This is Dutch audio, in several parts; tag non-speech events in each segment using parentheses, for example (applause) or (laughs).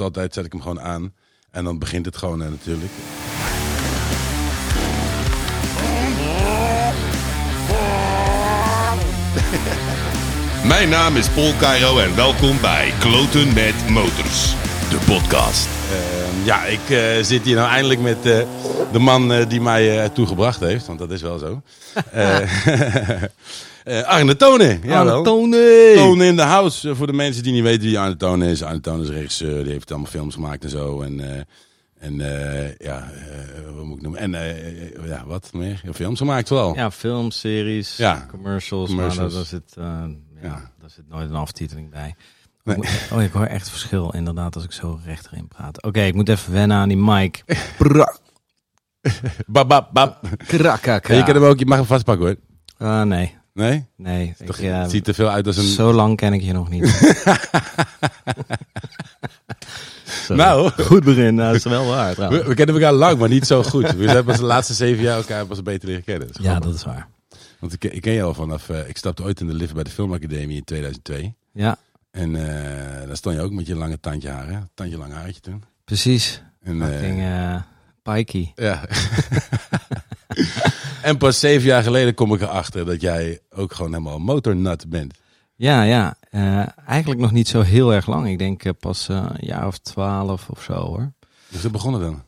altijd zet ik hem gewoon aan. En dan begint het gewoon eh, natuurlijk. (laughs) Mijn naam is Paul Cairo en welkom bij Kloten met Motors, de podcast. Ehm, ja, ik eh, zit hier nou eindelijk met eh, de man eh, die mij toegebracht heeft. Want dat is wel zo. (laughs) (laughs) Eh, Arne Tonen. Jawel. Tony! Tonen in the house. Eh, voor de mensen die niet weten wie Arne Tonen is. Arne Tonen is regisseur. Die heeft allemaal films gemaakt en zo. En, eh, en ja, wat moet ik noemen? En ja, wat meer? Ja, films gemaakt wel. Ja, films, series, Ja, commercials, commercials. maar daar, zit, ja, Ja. daar zit nooit een aftiteling bij. Nee. Oh, ik hoor echt verschil inderdaad als ik zo recht erin praat. Oké, ik moet even wennen aan die mic. Bab, bab, bab. krakaka. Ja, je, kan hem ook, je mag hem vastpakken hoor. Ah, nee, Nee? nee. Ik, Toch, ja, het ziet er veel uit als een... Zo lang ken ik je nog niet. (laughs) Nou. Goed begin, nou, dat is wel waar We, trouwens. we kennen elkaar lang, maar niet zo goed. We zijn pas de laatste zeven jaar elkaar pas beter leren kennen. Dat Ja, grappig. dat is waar. Want ik, ken- ik ken je al vanaf... eh, ik stapte ooit in de lift bij de Filmacademie in 2002. Ja, En eh daar stond je ook met je lange tandje haar, hè? Tandje lang haartje toen. precies. En, eh pikey. ja. (laughs) en pas zeven jaar geleden kom ik erachter dat jij ook gewoon helemaal motornut bent. Ja, ja. Eh, eigenlijk nog niet zo heel erg lang. Ik denk eh, pas eh, een jaar of twaalf of zo hoor. Dus dat begonnen dan?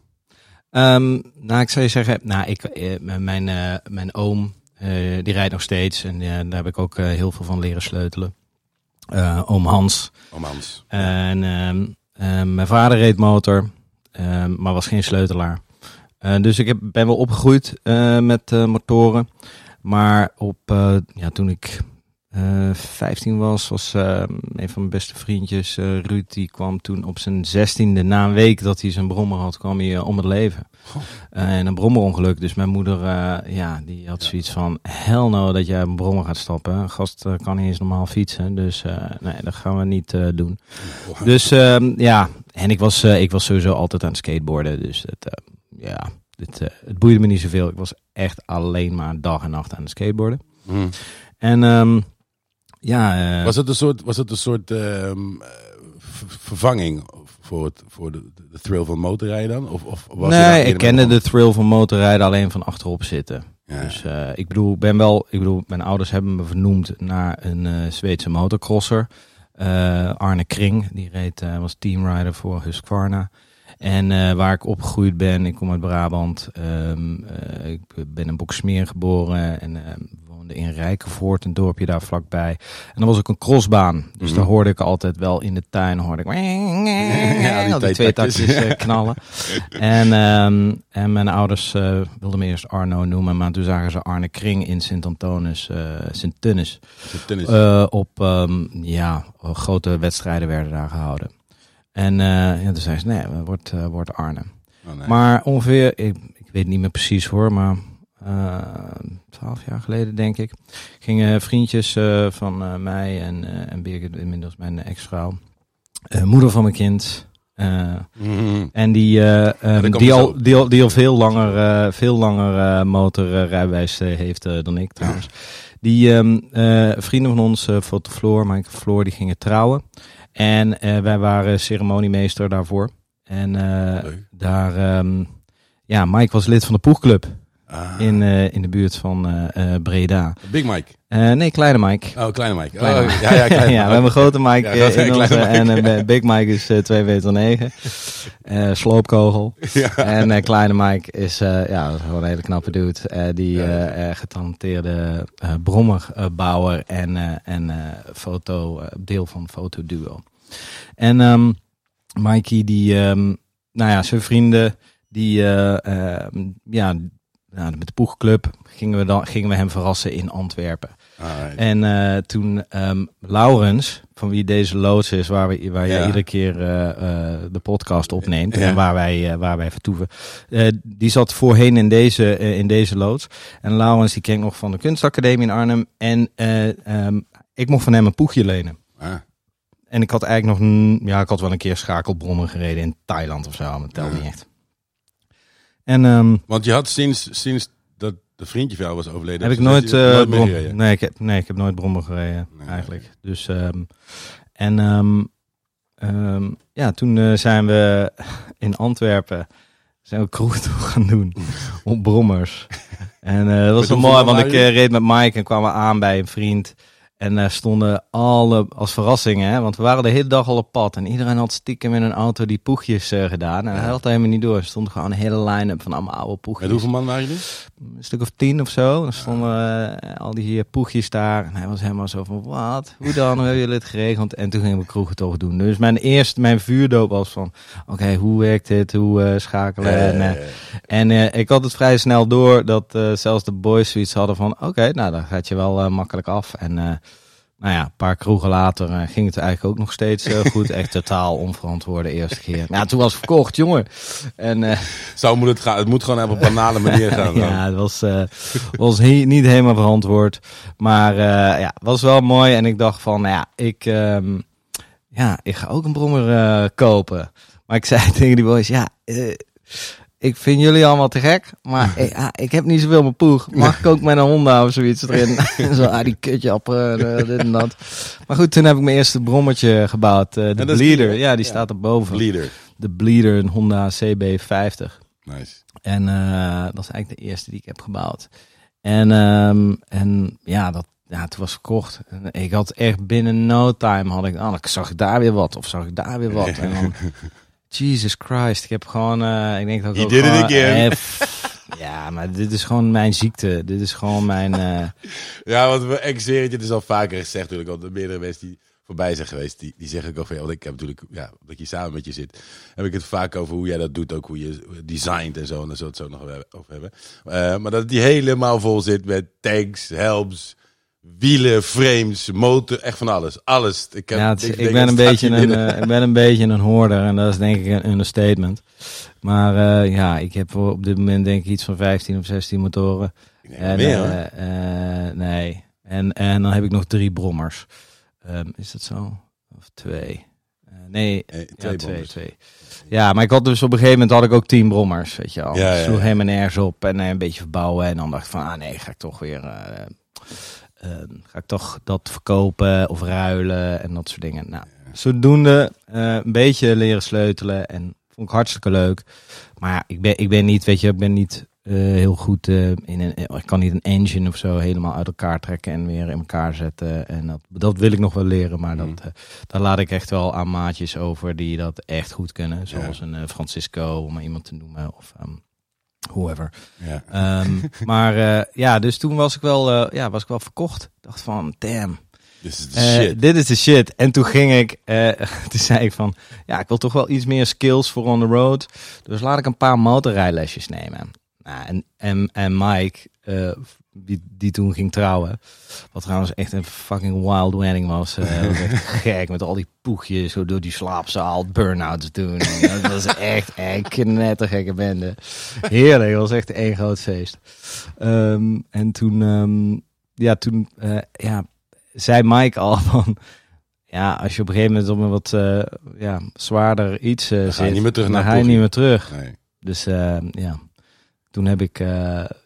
Ehm, nou, ik zou je zeggen, nou, ik, mijn, mijn oom, die rijdt nog steeds. En daar heb ik ook heel veel van leren sleutelen. Oom Hans. Om Hans. En ehm, eh, mijn vader reed motor, ehm, maar was geen sleutelaar. Eh, dus ik heb, ben wel opgegroeid eh, met eh, motoren. Maar op, ja, toen ik eh 15 was, was een van mijn beste vriendjes, Ruud, die kwam toen op zijn zestiende, na een week dat hij zijn brommer had, kwam hij om het leven. En een brommerongeluk. Dus mijn moeder, ja, die had zoiets van, hell no dat jij een brommer gaat stappen. Een gast kan niet eens normaal fietsen. Dus nee, dat gaan we niet doen. Dus ehm, ja, en ik was, ik was sowieso altijd aan het skateboarden. Dus het, eh, ja, het, eh, het boeide me niet zoveel. Ik was echt alleen maar dag en nacht aan het skateboarden. Hm. En ehm, ja, eh, Was het een soort, was het een soort ehm, eh, vervanging voor, het, voor de, de thrill van motorrijden dan? Of, of was nee, ik kende de thrill van motorrijden alleen van achterop zitten. Ja. Dus eh, ik bedoel, ben wel, ik bedoel, mijn ouders hebben me vernoemd naar een Zweedse motocrosser. Arne Kring, die reed, was teamrider voor Husqvarna. En eh, waar ik opgegroeid ben, ik kom uit Brabant. ehm, eh, ik ben in Boksmeer geboren en ehm, woonde in Rijkenvoort, een dorpje daar vlakbij. En dan was ook een crossbaan. Dus Mhm. daar hoorde ik altijd wel in de tuin, hoorde ik (laughs) Ja, die al die twee takjes. eh, (laughs) knallen. En, ehm, en mijn ouders wilden me eerst Arno noemen, maar toen zagen ze Arne Kring in Sint-Antonis, Sint-Tunis. Eh, op, ja, grote wedstrijden werden daar gehouden. En eh, ja, toen zei ze, nee, het wordt, eh, wordt Arne. Oh, nee. Maar ongeveer, ik, ik weet niet meer precies hoor, maar eh, twaalf jaar geleden denk ik, gingen vriendjes van mij en, en Birgit, inmiddels mijn ex-vrouw, moeder van mijn kind, Mhm. en die, die, al, die, al, die al veel langer, veel langer motorrijbewijs heeft dan ik trouwens. (clears throat) Die ehm, eh, vrienden van ons, Foto Floor, Mike Floor, die gingen trouwen. En eh, wij waren ceremoniemeester daarvoor. En eh, daar, ehm, ja, Mike was lid van de poegclub Ah. in, eh, in de buurt van Breda. Big Mike. Nee, kleine Mike. Oh, kleine Mike. Kleine oh. Ja, ja, kleine (laughs) ja, we hebben een grote Mike Ja, in onze, Mike. en Big Mike is eh 2 meter 9. (laughs) Eh, sloopkogel. Ja. En kleine Mike is, ja, gewoon een hele knappe dude. die getalenteerde brommerbouwer en, en foto, deel van Fotoduo. En ehm Mikey, die, ehm, nou ja, zijn vrienden, die, eh, ehm, ja, nou, met de poegclub gingen we, dan, gingen we hem verrassen in Antwerpen. Alright. En eh, toen Laurens, van wie deze loods is, waar, we, waar jij Ja. iedere keer eh, de podcast opneemt Ja. en waar wij, waar wij vertoeven, die zat voorheen in deze, in deze loods. En Laurens, die ken ik nog van de kunstacademie in Arnhem. En ik mocht van hem een poegje lenen. Ah. En ik had eigenlijk nog, ja, ik had wel een keer schakelbrommen gereden in Thailand of zo, maar dat Ja. niet echt. En ehm, Want je had sinds, sinds dat de vriendje van jou was overleden... heb ik dus nooit, eh, nooit brom- gereden? nee, ik heb, nee, ik heb nooit brommen gereden Nee, eigenlijk. Dus ehm, en ehm, ja, toen eh, zijn we (laughs) in Antwerpen zijn we kroeg toe gaan doen (laughs) op brommers. En eh, dat was hoeveel mooi, want ik reed met Mike en kwamen aan bij een vriend. En daar stonden alle, als verrassing, hè, want we waren de hele dag al op pad. En iedereen had stiekem in een auto die poegjes eh, gedaan. En hij had dat helemaal niet door. Er stond gewoon een hele line-up van allemaal oude poegjes Met hoeveel man waren jullie? een stuk of tien of zo. Dan stonden eh, al die poegjes daar. En hij was helemaal zo van, wat? Hoe dan? Hoe hebben jullie het geregeld? En toen gingen we kroegen toch doen. Dus mijn eerste, mijn vuurdoop was van, oké, hoe werkt dit? Hoe eh, schakelen? en eh, Eh, en eh, ik had het vrij snel door dat eh, zelfs de boys zoiets hadden van, oké, nou dan gaat je wel eh, makkelijk af. En eh, nou ja, een paar kroegen later eh, ging het eigenlijk ook nog steeds eh, (laughs) goed. Echt totaal onverantwoorde eerste keer. Ja, toen was het verkocht, jongen. En eh, Zo moet het gaan. Het moet gewoon op een banale manier gaan. dan. (laughs) ja, het was, was he- niet helemaal verantwoord. Maar ja, het was wel mooi. En ik dacht van, nou ja, ik, ehm, ja, ik ga ook een brommer kopen. Maar ik zei (laughs) tegen die boys, ja, ik vind jullie allemaal te gek. Maar (laughs) ja, ik heb niet zoveel mijn poeg. Mag ik ook met een Honda of zoiets erin? (laughs) (laughs) Zo, ah, die kutjappen, eh, dit en dat. Maar goed, toen heb ik mijn eerste brommertje gebouwd. eh, de Bleeder, die, ja, die ja. staat erboven. Leader. De Bleeder, een Honda CB50. Nice. En eh, dat is eigenlijk de eerste die ik heb gebouwd. En, ehm, en ja, dat, ja, het was verkocht. En ik had echt binnen no time had ik, dan zag ik daar weer wat of zag ik daar weer wat. En dan, Jesus Christ, ik heb gewoon, eh, ik denk dat ik ook did it again. eh, pff, ja, maar dit is gewoon mijn ziekte. Dit is gewoon mijn, eh, (laughs) Ja, want je, het is al vaker gezegd natuurlijk. Al de meerdere mensen die voorbij zijn geweest, die, die zeggen ook over. Want ik heb natuurlijk, ja, dat je samen met je zit, heb ik het vaak over hoe jij dat doet, ook hoe je designt en zo. En daar zullen we het zo nog over hebben. Eh, maar dat die helemaal vol zit met tanks, helms, wielen, frames, motor, echt van alles. Alles. Ik, heb, ja, het ik, ben een beetje een, eh, ik ben een beetje een hoorder en dat is denk ik een understatement. Maar eh, ja, ik heb op dit moment denk ik iets van 15 of 16 motoren. En, meer, eh, nee. En, en dan heb ik nog drie brommers. Ehm, is dat zo? Of twee? Nee, Eh, ja, twee twee, twee. Ja, maar ik had dus op een gegeven moment had ik ook tien brommers, weet je wel. Ja, Ja, Sloeg helemaal nergens op en een beetje verbouwen. En dan dacht ik van, ah nee, ga ik toch weer... eh, eh, ga ik toch dat verkopen of ruilen en dat soort dingen. Nou, zodoende eh, een beetje leren sleutelen en vond ik hartstikke leuk. Maar ik ben, ik ben niet, weet je, ik ben niet eh, heel goed eh, in een, ik kan niet een engine of zo helemaal uit elkaar trekken en weer in elkaar zetten. En dat, dat wil ik nog wel leren, maar Mhm. dat, daar laat ik echt wel aan maatjes over die dat echt goed kunnen. Zoals een Francisco, om maar iemand te noemen, of ehm whoever. Ja. Ehm, (laughs) maar eh, ja, dus toen was ik wel, eh, ja, was ik wel verkocht. Ik dacht van, damn, This is the eh, shit. dit is de shit. En toen ging ik, eh, (laughs) toen zei ik van, ja, ik wil toch wel iets meer skills voor on the road. Dus laat ik een paar motorrijlesjes nemen. Nou, en, en, en Mike, eh, die, die toen ging trouwen, wat trouwens echt een fucking wild wedding was. eh, was (laughs) echt gek met al die poegjes, zo door die slaapzaal, burn-outs doen. En (laughs) dat was echt een knettergekke bende. Heerlijk, dat was echt één groot feest. Ehm, en toen, ehm, ja, toen, eh, ja, zei Mike al van... Ja, als je op een gegeven moment op een wat eh, ja, zwaarder iets eh Dan ga je niet meer terug naar ga je niet meer terug. Nee. Dus ja, toen heb ik,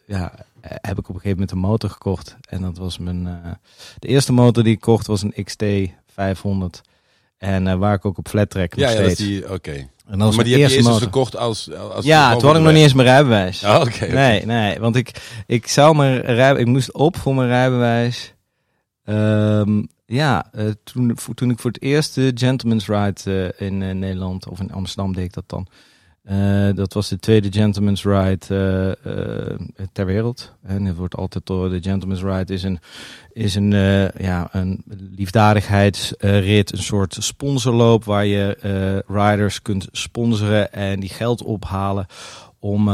ja, heb ik op een gegeven moment een motor gekocht. En dat was mijn, eh, de eerste motor die ik kocht was een XT 500. En eh, waar ik ook op flat track nog Ja, ja, steeds. die, oké. en was Maar die heb je eerste eerst dus motor. gekocht als... als Ja, toen had ik nog niet eens mijn rijbewijs. Oh, oké. Nee, nee, want ik, ik zou mijn rij, ik moest op voor mijn rijbewijs. Ehm, ja, eh, toen, toen ik voor het eerst de Gentleman's Ride eh, in eh, Nederland of in Amsterdam deed ik dat dan. Eh, dat was de tweede Gentleman's Ride eh, eh, ter wereld. En het wordt altijd door de Gentleman's Ride is een, is een, ja, een liefdadigheidsrit, een soort sponsorloop waar je riders kunt sponsoren en die geld ophalen om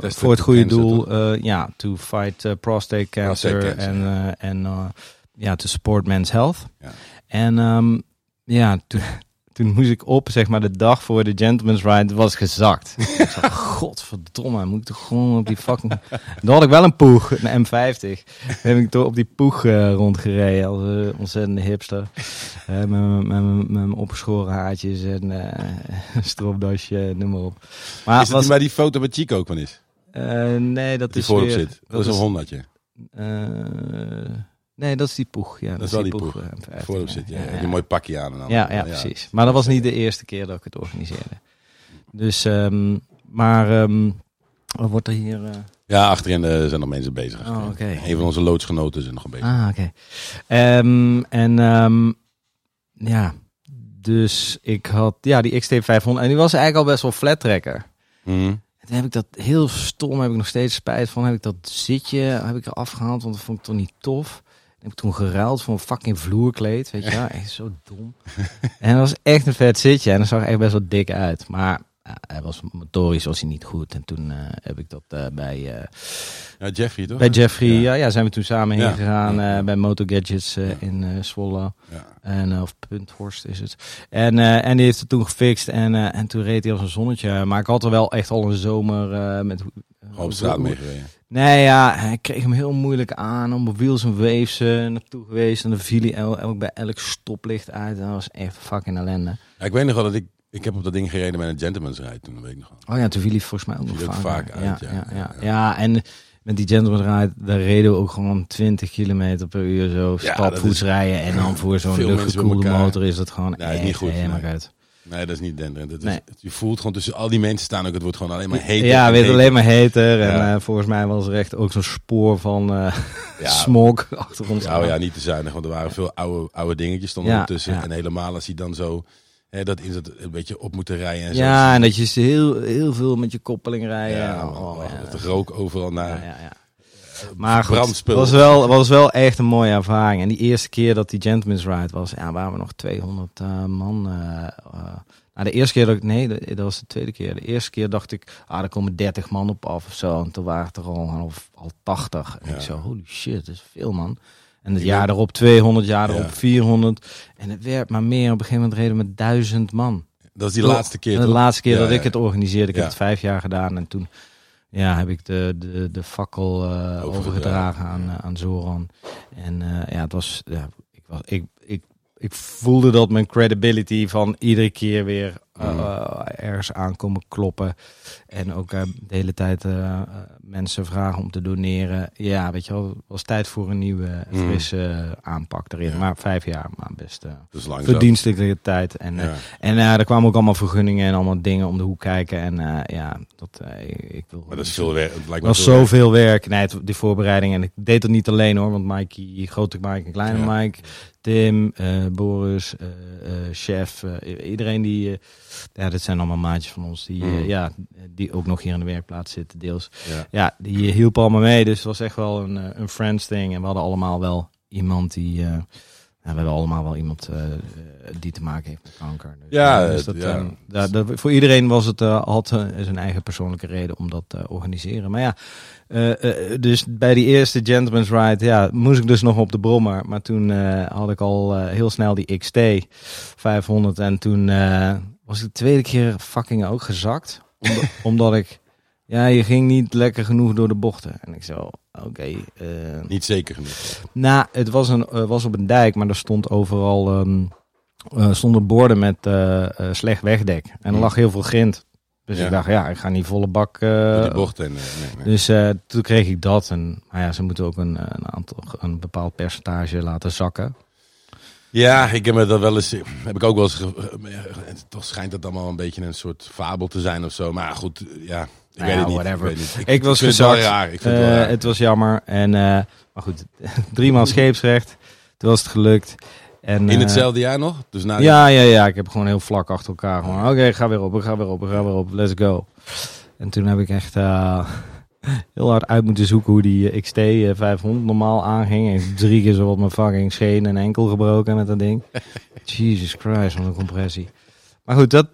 voor het goede cancer, doel, ja, to fight prostate cancer, Prostate cancer, en, en ja, to support men's health. Ja. En ehm, ja, toen moest ik op, zeg maar, de dag voor de Gentleman's Ride was gezakt. (laughs) ik zei, godverdomme, moet ik toch gewoon op die fucking... Dan had ik wel een poeg, een M50. Toen heb ik toch op die poeg eh, rondgereden als een ontzettende hipster. Eh, met, mijn- met, mijn- met mijn opgeschoren haartjes en eh, een stropdasje, noem maar op. Maar Is dat was, waar die foto met Chico ook van is? nee, dat Die is voorop weer... zit. Dat is een honderdje. Eh, Nee, dat is die poeg. Ja, Dat is wel die poeg. eh, M15, Voorop zit je. ja, Ja, ja. Die mooi pakje aan en dan. Ja, ja, precies. Maar dat was niet de eerste keer dat ik het organiseerde. Dus, ehm, maar ehm, wat wordt er hier? eh, Ja, achterin eh, zijn nog mensen bezig. Oh, oké. Een van onze loodsgenoten is nog bezig. Ah, oké. Ehm, en ja, dus ik had ja die XT500 en die was eigenlijk al best wel flat tracker. Mhm. En toen heb ik dat heel stom, heb ik nog steeds spijt van. Heb ik dat zitje heb ik er afgehaald, want dat vond ik toch niet tof. Heb ik toen geruild voor een fucking vloerkleed, weet je wel. (laughs) Echt zo dom. en dat was echt een vet zitje en dat zag echt best wel dik uit. Maar hij was motorisch was hij niet goed. En toen eh, heb ik dat eh, bij, eh, Ja, Jeffrey toch? bij Jeffrey, Ja. ja. Ja, zijn we toen samen heen gegaan bij Moto Gadgets in Zwolle. Ja. En, of Punthorst is het. En, en die heeft het toen gefixt. En, en toen reed hij als een zonnetje. Maar ik had er wel echt al een zomer met... Op straat meegereden. Nee, ja, hij kreeg hem heel moeilijk aan. Op wheels en waves naartoe geweest. En dan viel hij el- bij elk stoplicht uit. En dat was echt fucking ellende. Ja, ik weet nog wel dat ik... Ik heb op dat ding gereden met een gentleman's ride toen, dat weet ik nog. Oh ja, toen viel hij volgens mij ook nog vaak, vaak uit, ja. ja, ja, Ja. en met die gentleman ride, daar reden we ook gewoon 20 kilometer per uur zo stapvoets dat rijden. En dan voor zo'n luchtgekoelde motor is dat gewoon is echt niet goed, helemaal nee. uit. Nee, dat is niet denderend. Het is- Nee. Je voelt gewoon tussen al die mensen staan ook, het wordt gewoon alleen maar heet. Ja, weet heter. alleen maar heter. En eh, volgens mij was er echt ook zo'n spoor van Ja, (laughs) smog achter ons. Ja, oh ja, niet te zuinig, want er waren veel oude, oude dingetjes stonden Ja, ertussen. ja. En helemaal als hij dan zo hè, dat in het een beetje op moeten rijden en zo. Ja, en dat je heel, heel veel met je koppeling rijden. Ja, oh, man, ja, het rook overal naar. ja, ja, ja. Maar goed, was wel, was wel echt een mooie ervaring. En die eerste keer dat die Gentleman's Ride was, ja, waren we nog 200 eh, man. eh, eh. nou, de eerste keer dat ik, nee, dat, dat was de tweede keer. De eerste keer dacht ik, ah, er komen 30 man op af of zo. En toen waren het er al, al, al 80. En Ja. ik zo, holy shit, dat is veel man. En het jaar erop 200, jaar Ja. erop 400. En het werd maar meer. Op een gegeven moment reden we met 1000 man. Dat is die laatste keer. De toch? laatste keer dat ik het organiseerde. Ik heb het vijf jaar gedaan. En toen ja, heb ik de, de, de fakkel eh, overgedragen aan, aan Zoran. En eh, ja, het was, ja, ik, was ik, ik, ik voelde dat mijn credibility van iedere keer weer Mm. eh, ergens aankomen kloppen. En ook eh, de hele tijd eh, eh, mensen vragen om te doneren. Ja, weet je wel, was tijd voor een nieuwe, Mm. frisse aanpak erin. Ja. Maar vijf jaar, maar best eh zo. verdienstelijke tijd. En, eh, Ja. en eh, er kwamen ook allemaal vergunningen en allemaal dingen om de hoek kijken. En eh, ja, dat, eh, ik, wil. Maar dat is veel werk. Het lijkt Het me was veel werk. zoveel werk. Nee, het, die voorbereiding. En ik deed het niet alleen hoor. Want Mikey, grote Mike en kleine Ja. Mike, Tim, eh, Boris, eh, eh, chef. iedereen die. ja, dit zijn allemaal maatjes van ons. Die, Mm. ja, die ook nog hier in de werkplaats zitten, deels. Ja. Ja, die hielpen allemaal mee. Dus het was echt wel een, een friends thing. En we hadden allemaal wel iemand die. We hebben allemaal wel iemand eh, die te maken heeft met kanker. Dus, Ja, eh, dus het- dat, ja. eh, da- dat- voor iedereen was het had zijn eigen persoonlijke reden om dat te organiseren. Maar ja, dus bij die eerste Gentleman's Ride, ja, moest ik dus nog op de brommer. Maar toen had ik al heel snel die XT 500 en toen was ik de tweede keer fucking ook gezakt, omdat, (laughs) omdat ik ja, je ging niet lekker genoeg door de bochten. En ik zo, oké. eh, Niet zeker genoeg. nou, het was, een, eh, was op een dijk, maar er stond overal ehm, eh, stonden borden met slecht wegdek. En er Hmm. lag heel veel grind. Dus Ja. ik dacht, ja, ik ga niet volle bak. Door die bocht en... nee, nee. dus toen kreeg ik dat. En maar ja, ze moeten ook een, een, aantal, een bepaald percentage laten zakken. Ja, ik heb me dat wel eens... Heb ik ook wel eens... ge- Toch schijnt dat allemaal een beetje een soort fabel te zijn of zo. Maar goed, ja... Ik Nou weet ja, het niet. whatever. Ik, weet niet. Ik was het gezakt. raar. Ik vind het wel Eh, raar. het was jammer. En, eh, maar goed, (laughs) drie maal scheepsrecht. Toen was het gelukt. En, In eh, hetzelfde jaar nog? Dus na Ja, ja, ja. Ik heb gewoon heel vlak achter elkaar. Oké, ga weer op, ik ga weer op, ga weer op. Let's go. En toen heb ik echt (laughs) heel hard uit moeten zoeken hoe die XT eh, 500 normaal aanging. Heb drie keer zo wat mijn fucking scheen en enkel gebroken met dat ding. (laughs) Jesus Christ, wat een compressie. Maar goed, dat...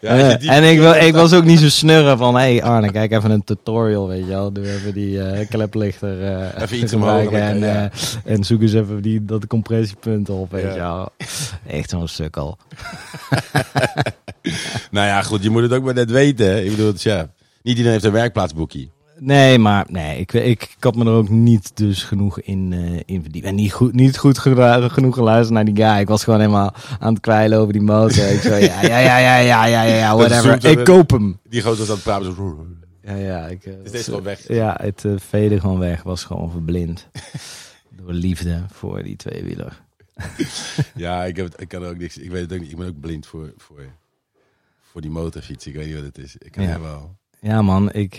Ja, eh, die- en ik, wil, ik was ook niet zo snurren van, hé hey Arne, kijk even een tutorial, weet je wel. Doe even die eh, kleplichter eh, Even iets omhoog, en, ja. en zoek eens even die, dat compressiepunt op, weet je wel. Echt zo'n sukkel. (laughs) Nou ja, goed. Je moet het ook maar net weten. Hè. Ik bedoel, het is, ja... Niet iedereen heeft een werkplaatsboekje. Nee, maar nee, ik, ik, ik had me er ook niet dus genoeg in, uh, in. En niet goed, niet goed genoeg geluisterd naar die guy. Ik was gewoon helemaal aan het kwijlen over die motor. ik zei, ja, ja, ja, ja, ja, ja, ja, whatever. Ik koop hem. Die grote was aan praten. Zo... Ja, ja. Ik, eh, uh, gewoon weg? Ja, het uh, gewoon weg. Was gewoon verblind. (laughs) Door liefde voor die tweewieler. (laughs) ja, ik, heb ik kan ook niks. Ik weet het ook niet. Ik ben ook blind voor, voor, voor die motorfiets. Ik weet niet wat het is. Ik kan ja. wel. Ja, man. Ik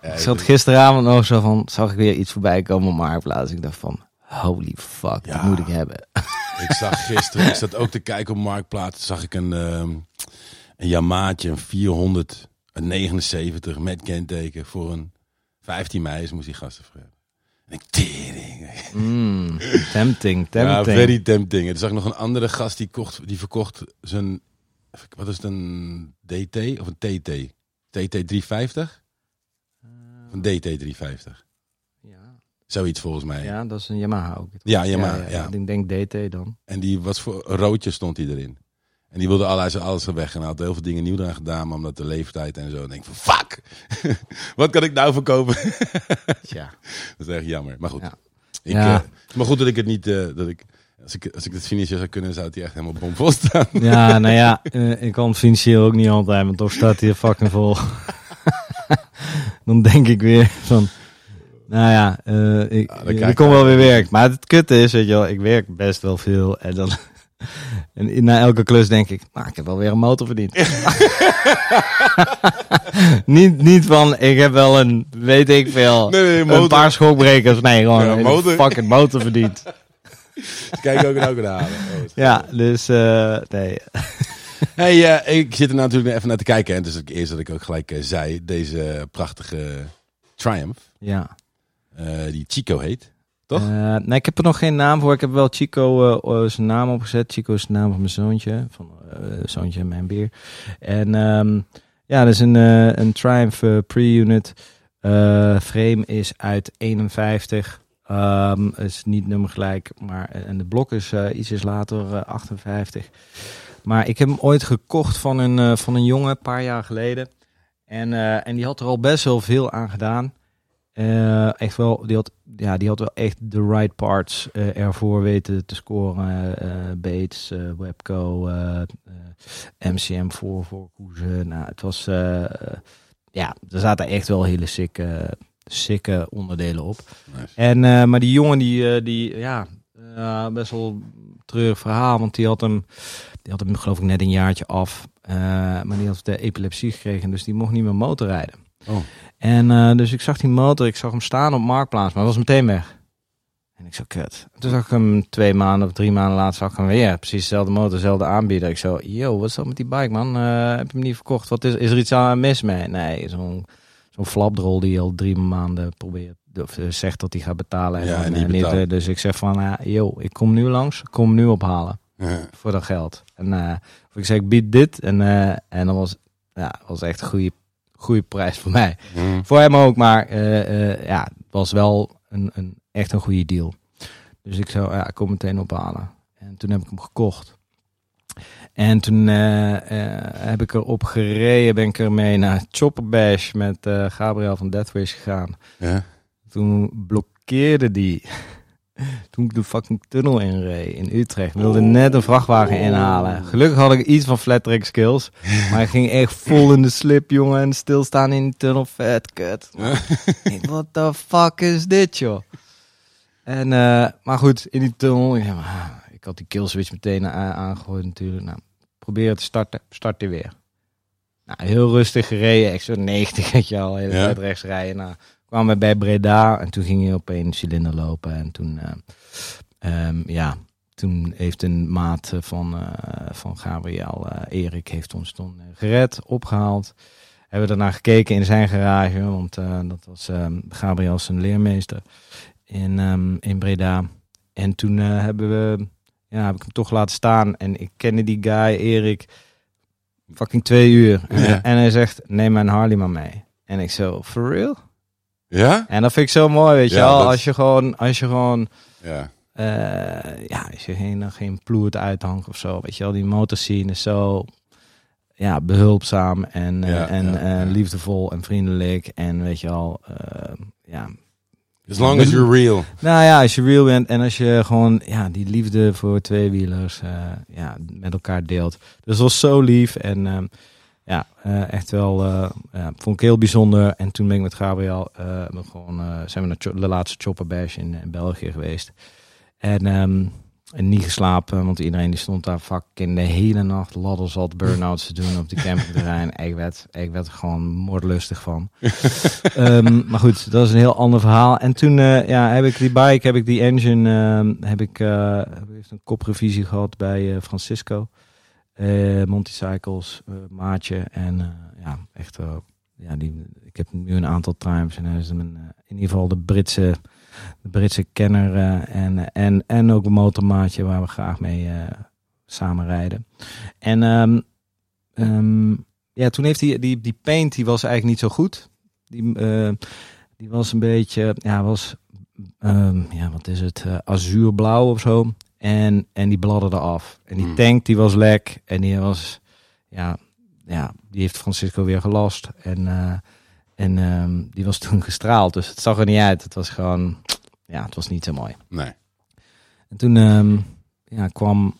ik zat gisteravond nog zo van... Zag ik weer iets voorbij komen op Marktplaats. Ik dacht van... Holy fuck, Ja. dat moet ik hebben. (laughs) Ik zag gisteren, ik zat ook te kijken op Marktplaats, zag ik een, ehm een Yamaatje, een 479 met kenteken voor een 15 mei moest die gasten voor hebben. En ik, tering. Mm, tempting, (laughs) tempting. Ja, very tempting. En toen zag ik nog een andere gast die, kocht, die verkocht zijn, wat is het, een DT of een TT? TT 350? Een DT 350? ja. Zoiets volgens mij. Ja, dat is een Yamaha ook. ja, Yamaha, ja. Ik denk DT dan. En die was voor roodje stond hij erin. En die wilde alles, alles weg. En hij had heel veel dingen nieuw eraan gedaan, maar omdat de leeftijd en zo. En ik denk van fuck, (laughs) wat kan ik nou verkopen? (laughs) Ja. dat is echt jammer. Maar goed, Ja. ik, Ja. eh, maar goed dat ik het niet, eh, dat ik, als ik, als ik het financieel zou kunnen, zou het hier echt helemaal bomvol staan. Ja, (laughs) nou ja, eh, ik kan het financieel ook niet altijd, want toch staat hij fucking vol. (laughs) dan denk ik weer van, nou ja, eh, ik, Ja, dan ik kom wel weer werk. Maar het kutte is, weet je wel, ik werk best wel veel. En dan, (laughs) en na elke klus denk ik, nou, ik heb wel weer een motor verdiend. (laughs) niet, niet van, ik heb wel een, weet ik veel, Nee, nee, een paar schokbrekers. Nee, gewoon Ja, een motor. fucking motor verdiend. Kijk ook en ook naar. Oh, Ja, dus eh, nee. (laughs) Hey, eh, ik zit er natuurlijk even naar te kijken. En dus het eerst dat ik ook gelijk eh, zei, deze prachtige Triumph, Ja. eh, die Chico heet. Toch? Nee, ik heb er nog geen naam voor. Ik heb wel Chico zijn naam opgezet. Chico is de naam van mijn zoontje. Van zoontje en mijn beer. En ehm, ja, dat is een, een Triumph pre-unit. Frame is uit 51. Ehm is niet nummergelijk, maar en de blok is eh, ietsjes later, eh, 58. Maar ik heb hem ooit gekocht van een, eh, van een jongen, een paar jaar geleden. En, eh, en die had er al best wel veel aan gedaan. Eh, echt wel, die had, ja, die had wel echt de right parts ervoor weten te scoren. Bates, Webco, MCM voor, voor Koezen. Nou, het was, ja, er zaten echt wel hele sikke, sikke onderdelen op. Nice. En, maar die jongen, die, die ja, best wel treurig verhaal. Want die had hem, die had hem geloof ik net een jaartje af. Eh, maar die had de epilepsie gekregen, dus die mocht niet meer motorrijden. Oh. En eh, dus ik zag die motor, ik zag hem staan op Marktplaats, maar hij was meteen weg. En ik zo, kut. Toen zag ik hem twee maanden of drie maanden later, zag ik hem weer. Precies dezelfde motor, dezelfde aanbieder. Ik zo, yo, wat is dat met die bike, man? Eh, heb je hem niet verkocht? Wat is, is er iets aan mis mee? Nee, zo'n zo'n flapdrol die al drie maanden probeert, of zegt dat hij gaat betalen. Ja, en niet betaalt. eh, dus ik zeg van, yo, ik kom nu langs, kom nu ophalen Ja. voor dat geld. En eh, of ik zeg, ik bied dit. En, eh, en dat was, ja, was echt een goede, goede prijs voor mij. Voor hem ook, maar eh, ja, het was wel een, een, echt een goede deal. Dus ik zou, ja, ik kom meteen ophalen. En toen heb ik hem gekocht. En toen heb ik erop gereden, ben ik ermee naar Chopper Bash met Gabriel van Deathwish gegaan. Ja. Toen blokkeerde die. (laughs) Toen ik de fucking tunnel inreed in Utrecht. Wilde net een vrachtwagen inhalen. Gelukkig had ik iets van flat track skills. (laughs) Maar hij ging echt vol in de slip, jongen. En stilstaan in de tunnel. Vet kut. (laughs) Ik, What the fuck is dit, joh? En, eh, maar goed, in die tunnel. Ja, maar, ik had die killswitch meteen aangegooid natuurlijk. Nou, probeer te starten. Start weer. Nou, heel rustig gereden. Ik zo 90, weet je al. Ja. tijd rechts rijden. Nou, kwamen we bij Breda. En toen ging hij op één cilinder lopen. En toen, eh, ehm, ja, toen heeft een maat van, eh, van Gabriel, eh, Erik, heeft ons toen gered, opgehaald. Hebben we daarna gekeken in zijn garage, want dat was ehm, Gabriel zijn leermeester in, ehm, in Breda. En toen hebben we, ja, heb ik hem toch laten staan. En ik kende die guy, Erik, fucking twee uur. Ja. en hij zegt, neem mijn Harley maar mee. En ik zo, for real? Ja? En dat vind ik zo mooi, weet je Ja, wel. dat- Als je gewoon, als je gewoon, Ja. eh, ja, als je geen, geen ploert uithangt of zo, weet je wel. Die motorscene is zo, ja, behulpzaam en, eh, en ja, eh, liefdevol en vriendelijk. En weet je al, ja. As long as you're real. Nou ja, als je real bent en als je gewoon, ja, die liefde voor tweewielers, ja, met elkaar deelt. Dus dat was zo lief en... ehm, ja, eh, echt wel, eh, ja, vond ik heel bijzonder. En toen ben ik met Gabriel, eh, we gewoon, zijn we naar de laatste Chopper Bash in, in België geweest. En, ehm, en niet geslapen, want iedereen die stond daar fucking de hele nacht ladderzat burn-outs te doen op de campingterrein. (laughs) ik, werd, ik werd er gewoon moordlustig van. (laughs) Ehm, maar goed, dat is een heel ander verhaal. En toen ja, heb ik die bike, heb ik die engine, ehm, heb ik heeft een koprevisie gehad bij Francisco. Eh Monty Cycles, eh, maatje. En eh, ja, echt. Ja, die, ik heb nu een aantal times. En hij is een, in ieder geval de Britse, de Britse kenner. en, en, en ook een motormaatje waar we graag mee samen rijden. En ehm, ehm, ja, toen heeft hij die, die paint, die was eigenlijk niet zo goed. Die, die was een beetje, ja, was, ehm, ja, wat is het, azuurblauw of zo. En, en die bladderde af. En die Hmm. tank, die was lek. En die was, ja, ja die heeft Francisco weer gelast. En, eh, en ehm, die was (laughs) toen gestraald. Dus het zag er niet uit. Het was gewoon, ja, het was niet zo mooi. Nee. En toen ehm, ja, kwam.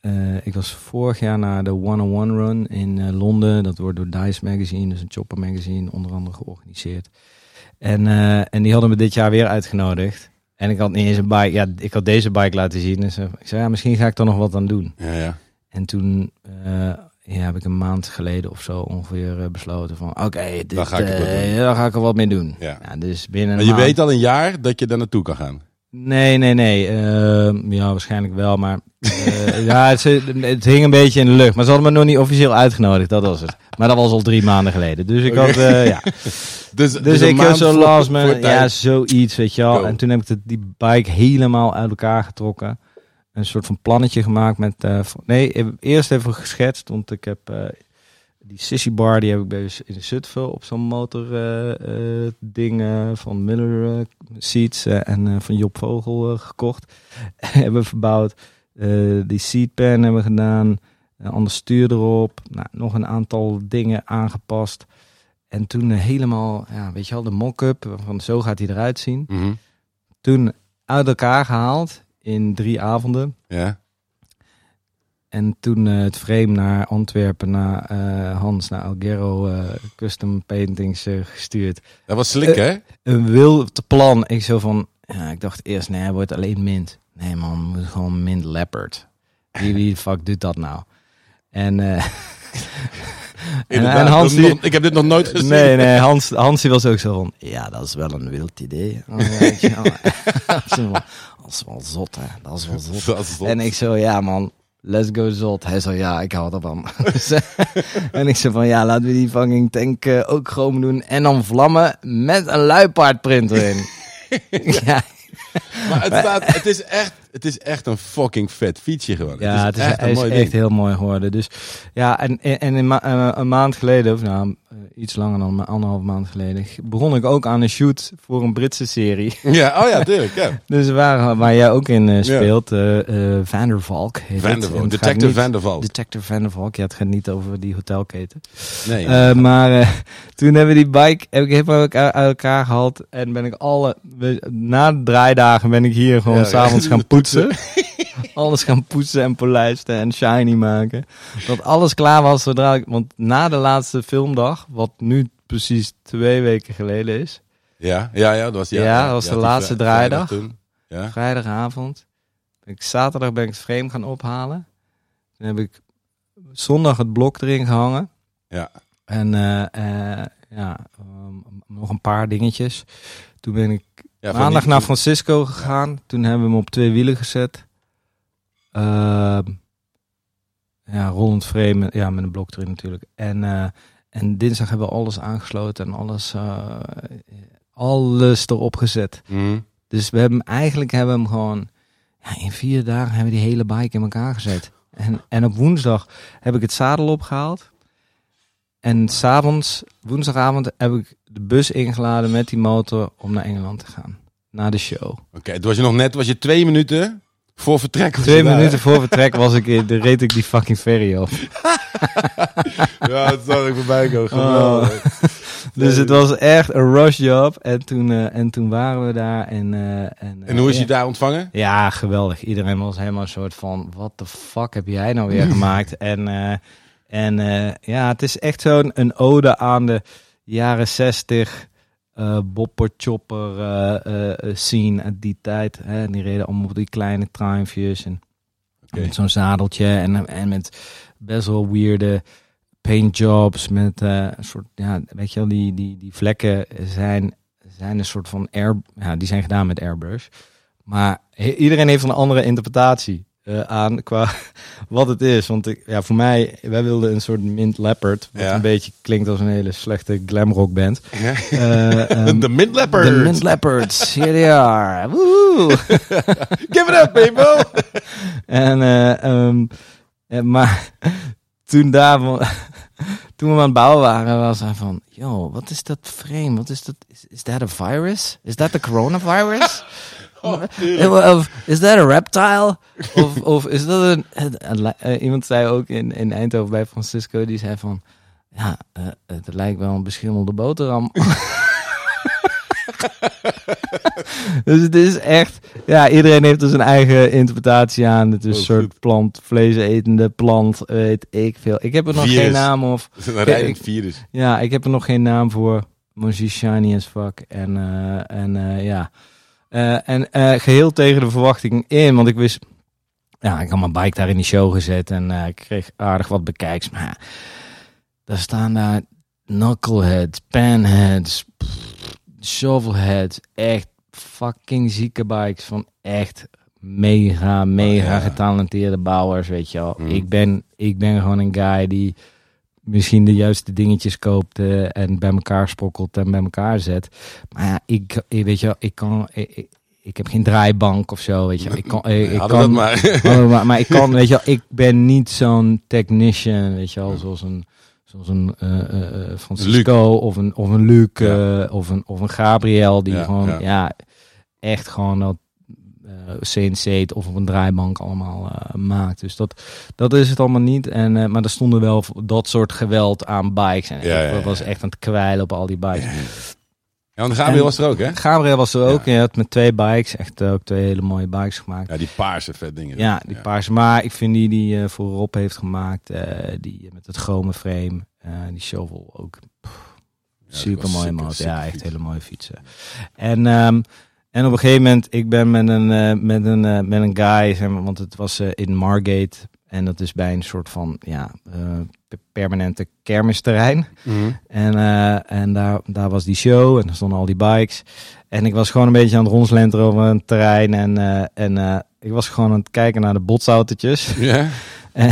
eh, ik was vorig jaar naar de 101 Run in eh, Londen. Dat wordt door Dice Magazine, dus een chopper magazine, onder andere georganiseerd. En, en die hadden me dit jaar weer uitgenodigd. En ik had niet eens een bike. Ja, ik had deze bike laten zien. Dus eh, ik zei, ja, misschien ga ik er nog wat aan doen. Ja, ja. En toen eh, ja, heb ik een maand geleden of zo ongeveer eh, besloten van... Oké, dit, ga ik eh, ga ik er wat mee doen. Ja. dus binnen Maar je maand- weet al een jaar dat je daar naartoe kan gaan. Nee, nee, nee. Ja, waarschijnlijk wel. Maar (laughs) ja, het, het hing een beetje in de lucht. Maar ze hadden me nog niet officieel uitgenodigd. Dat was het. Maar dat was al drie maanden geleden. Dus ik Oké. had, eh, ja. (laughs) Dus, Dus een ik heb maand zo last tijd. ja, zoiets, weet je wel. Go. En toen heb ik de, die bike helemaal uit elkaar getrokken. Een soort van plannetje gemaakt met, eh, van- nee, eerst even geschetst, want ik heb eh, die sissy bar, die heb ik bij in Zutphen op zo'n motor eh, eh, ding eh, van Miller eh, Seats eh, en eh, van Job Vogel eh, gekocht. (laughs) hebben we verbouwd. Eh, die seatpan hebben we gedaan. Een ander stuur erop. Nou, nog een aantal dingen aangepast. En toen eh, helemaal, ja, weet je wel, de mock-up van zo gaat hij eruit zien. Mhm. Toen uit elkaar gehaald in drie avonden. Ja. En toen eh, het frame naar Antwerpen, naar eh, Hans, naar Algero Custom Paintings gestuurd. Dat was slik, hè? Een wild plan. Ik zo van, ja, ik dacht eerst, nee, hij wordt alleen mint. Nee man, moet gewoon mint leopard. Wie, wie de fuck doet dat nou? En, eh, (laughs) en, Hans die, ik heb dit nog nooit gezien. Nee, nee, Hans, Hans die was ook zo van, ja, dat is wel een wild idee. Oh, ja, (laughs) dat, is wel, zot, hè. Dat is wel zot. Dat is zot. En ik zo, ja man, let's go zot. Hij zo, ja, ik hou ervan. (laughs) En ik zo van, ja, laten we die fucking tank eh, ook gewoon doen. En dan vlammen met een luipaardprint erin. ja, (laughs) Maar het, staat, het, is echt, het is echt een fucking vet fietsje gewoon. ja, het is, echt een is mooi echt ding. heel mooi geworden. Dus ja, en, en, en een, ma- eh, een maand geleden, of nou, iets langer dan anderhalf maand geleden, begon ik ook aan een shoot voor een Britse serie. (laughs) Ja, oh ja, tuurlijk. Ja. (laughs) Dus waar, waar jij ook in eh, speelt, eh eh Van der Valk. heet Van der Valk. Detective niet- Van der Valk. Detective Van der Valk. Ja, het gaat niet over die hotelketen. Nee. Maar (laughs) toen hebben we die bike heb ik helemaal uit uit elkaar gehaald. En ben ik alle... Na de draaidagen ben ik hier gewoon Ja, s'avonds gaan poetsen. Alles gaan poetsen en polijsten en shiny maken. Dat alles klaar was zodra ik... Want na de laatste filmdag, wat nu precies twee weken geleden is... ja, ja, ja, dat was, ja, Ja, dat was de laatste draaidag. vrijdag. Ja. vrijdagavond. Ik, zaterdag ben ik het frame gaan ophalen. Toen heb ik zondag het blok erin gehangen. Ja. En eh, eh, ja, ehm, nog een paar dingetjes. Toen ben ik Ja, maandag naar Francisco gegaan. Toen hebben we hem op twee wielen gezet. Ehm, ja, rollend frame. Ja, met een blok erin natuurlijk. En, eh, en dinsdag hebben we alles aangesloten en alles, eh, alles erop gezet. Mhm. Dus we hebben eigenlijk hebben we hem gewoon ja, in vier dagen hebben we die hele bike in elkaar gezet. En, en op woensdag heb ik het zadel opgehaald. En s'avonds, woensdagavond, heb ik de bus ingeladen met die motor om naar Engeland te gaan. Na de show. Oké, toen was je nog net, was je twee minuten voor vertrek. Twee minuten voor vertrek was ik in, de reed ik die fucking ferry op. (laughs) Ja, dat zag ik voorbij komen. Oh. Geweldig. Dus het was echt een rush job. En toen, eh, en toen waren we daar. En, eh, en, En hoe is eh, je daar ontvangen? Ja, geweldig. Iedereen was helemaal een soort van, wat de fuck heb jij nou weer (laughs) gemaakt? En, En ja, het is echt zo'n een ode aan de jaren zestig eh bopper chopper eh, eh, eh, scene uit die tijd. Hè. En die reden allemaal op die kleine triumphjes en met zo'n zadeltje en, en met best wel weirde paint jobs met een soort, ja, weet je wel, die, die, die vlekken zijn, zijn een soort van air, ja, die zijn gedaan met airbrush. Maar he- iedereen heeft een andere interpretatie eh, aan qua (laughs) wat het is. Want ik, ja, voor mij, wij wilden een soort mint leopard, wat Ja. een beetje klinkt als een hele slechte glamrock band. (laughs) Ja. Eh, ehm, De Mint Leopard. de mint leopards, (laughs) here they are. Woehoe. Give it up, people! En, eh, ehm, eh, maar toen daar, toen we aan het bouwen waren, was hij van, yo, wat is dat frame? Wat is dat? Is, that a virus? Is that the coronavirus? Oh, (laughs) Eh, Of is that a reptile? Of, (laughs) of is dat een, een- een- eh, iemand zei ook in, in Eindhoven bij Francisco, die zei van, ja, eh, het lijkt wel een beschimmelde boterham. (laughs) dus het is echt, ja, iedereen heeft er zijn eigen interpretatie aan. Het is Oh, een soort goed. plant, vleesetende plant, weet ik veel. Ik heb er nog Virus. geen naam of, Dat is een rijdend virus. ja, ik heb er nog geen naam voor. Moji shiny as fuck. En, en ja. Eh, en eh, geheel tegen de verwachting in. Want ik wist... Ja, ik had mijn bike daar in die show gezet. En eh, ik kreeg aardig wat bekijks. Maar daar staan daar knuckleheads, panheads, pff, shovelheads. Echt fucking zieke bikes. Van echt mega, mega Oh, ja. getalenteerde bouwers, weet je wel. Mm. Ik, ben, ik ben gewoon een guy die misschien de juiste dingetjes koopt en bij elkaar sprokkelt en bij elkaar zet. Maar ja, ik, ik weet je, wel, ik kan, ik, heb geen draaibank of zo, weet je. Ik kan, ik, kan, maar. Maar, maar ik (laughs) kan, weet je wel, ik ben niet zo'n technician, weet je wel, zoals een, zoals een eh, eh, eh, Francisco of een, of een Luc Ja. of, een, of een Gabriel die Ja, gewoon, ja. ja. echt gewoon dat CNC of op een draaibank allemaal eh, maakt. Dus dat, dat is het allemaal niet. En, eh, maar er stonden wel dat soort geweld aan bikes. En Ja, ja, ja. was echt aan het kwijlen op al die bikes. Ja, want Gabriel En- was er ook, hè? Gabriel was er ook. Ja. En hij had met twee bikes, echt eh, ook twee hele mooie bikes gemaakt. Ja, die paarse vet dingen. Ja, die paarse. Maar ik vind die die eh, voor Rob heeft gemaakt, eh, die met het chrome frame, eh, die shovel ook. Ja, super mooie motor. Ja, echt hele mooie fietsen. En, ehm, en op een gegeven moment, ik ben met een, eh, met een, eh, met een guy, zeg maar, want het was eh, in Margate. En dat is bij een soort van ja, pe- permanente kermisterrein. Mhm. En, en daar, daar was die show en er stonden al die bikes. En ik was gewoon een beetje aan het rondslenteren over een terrein. En, en ik was gewoon aan het kijken naar de botsautootjes. Ja? (laughs) en,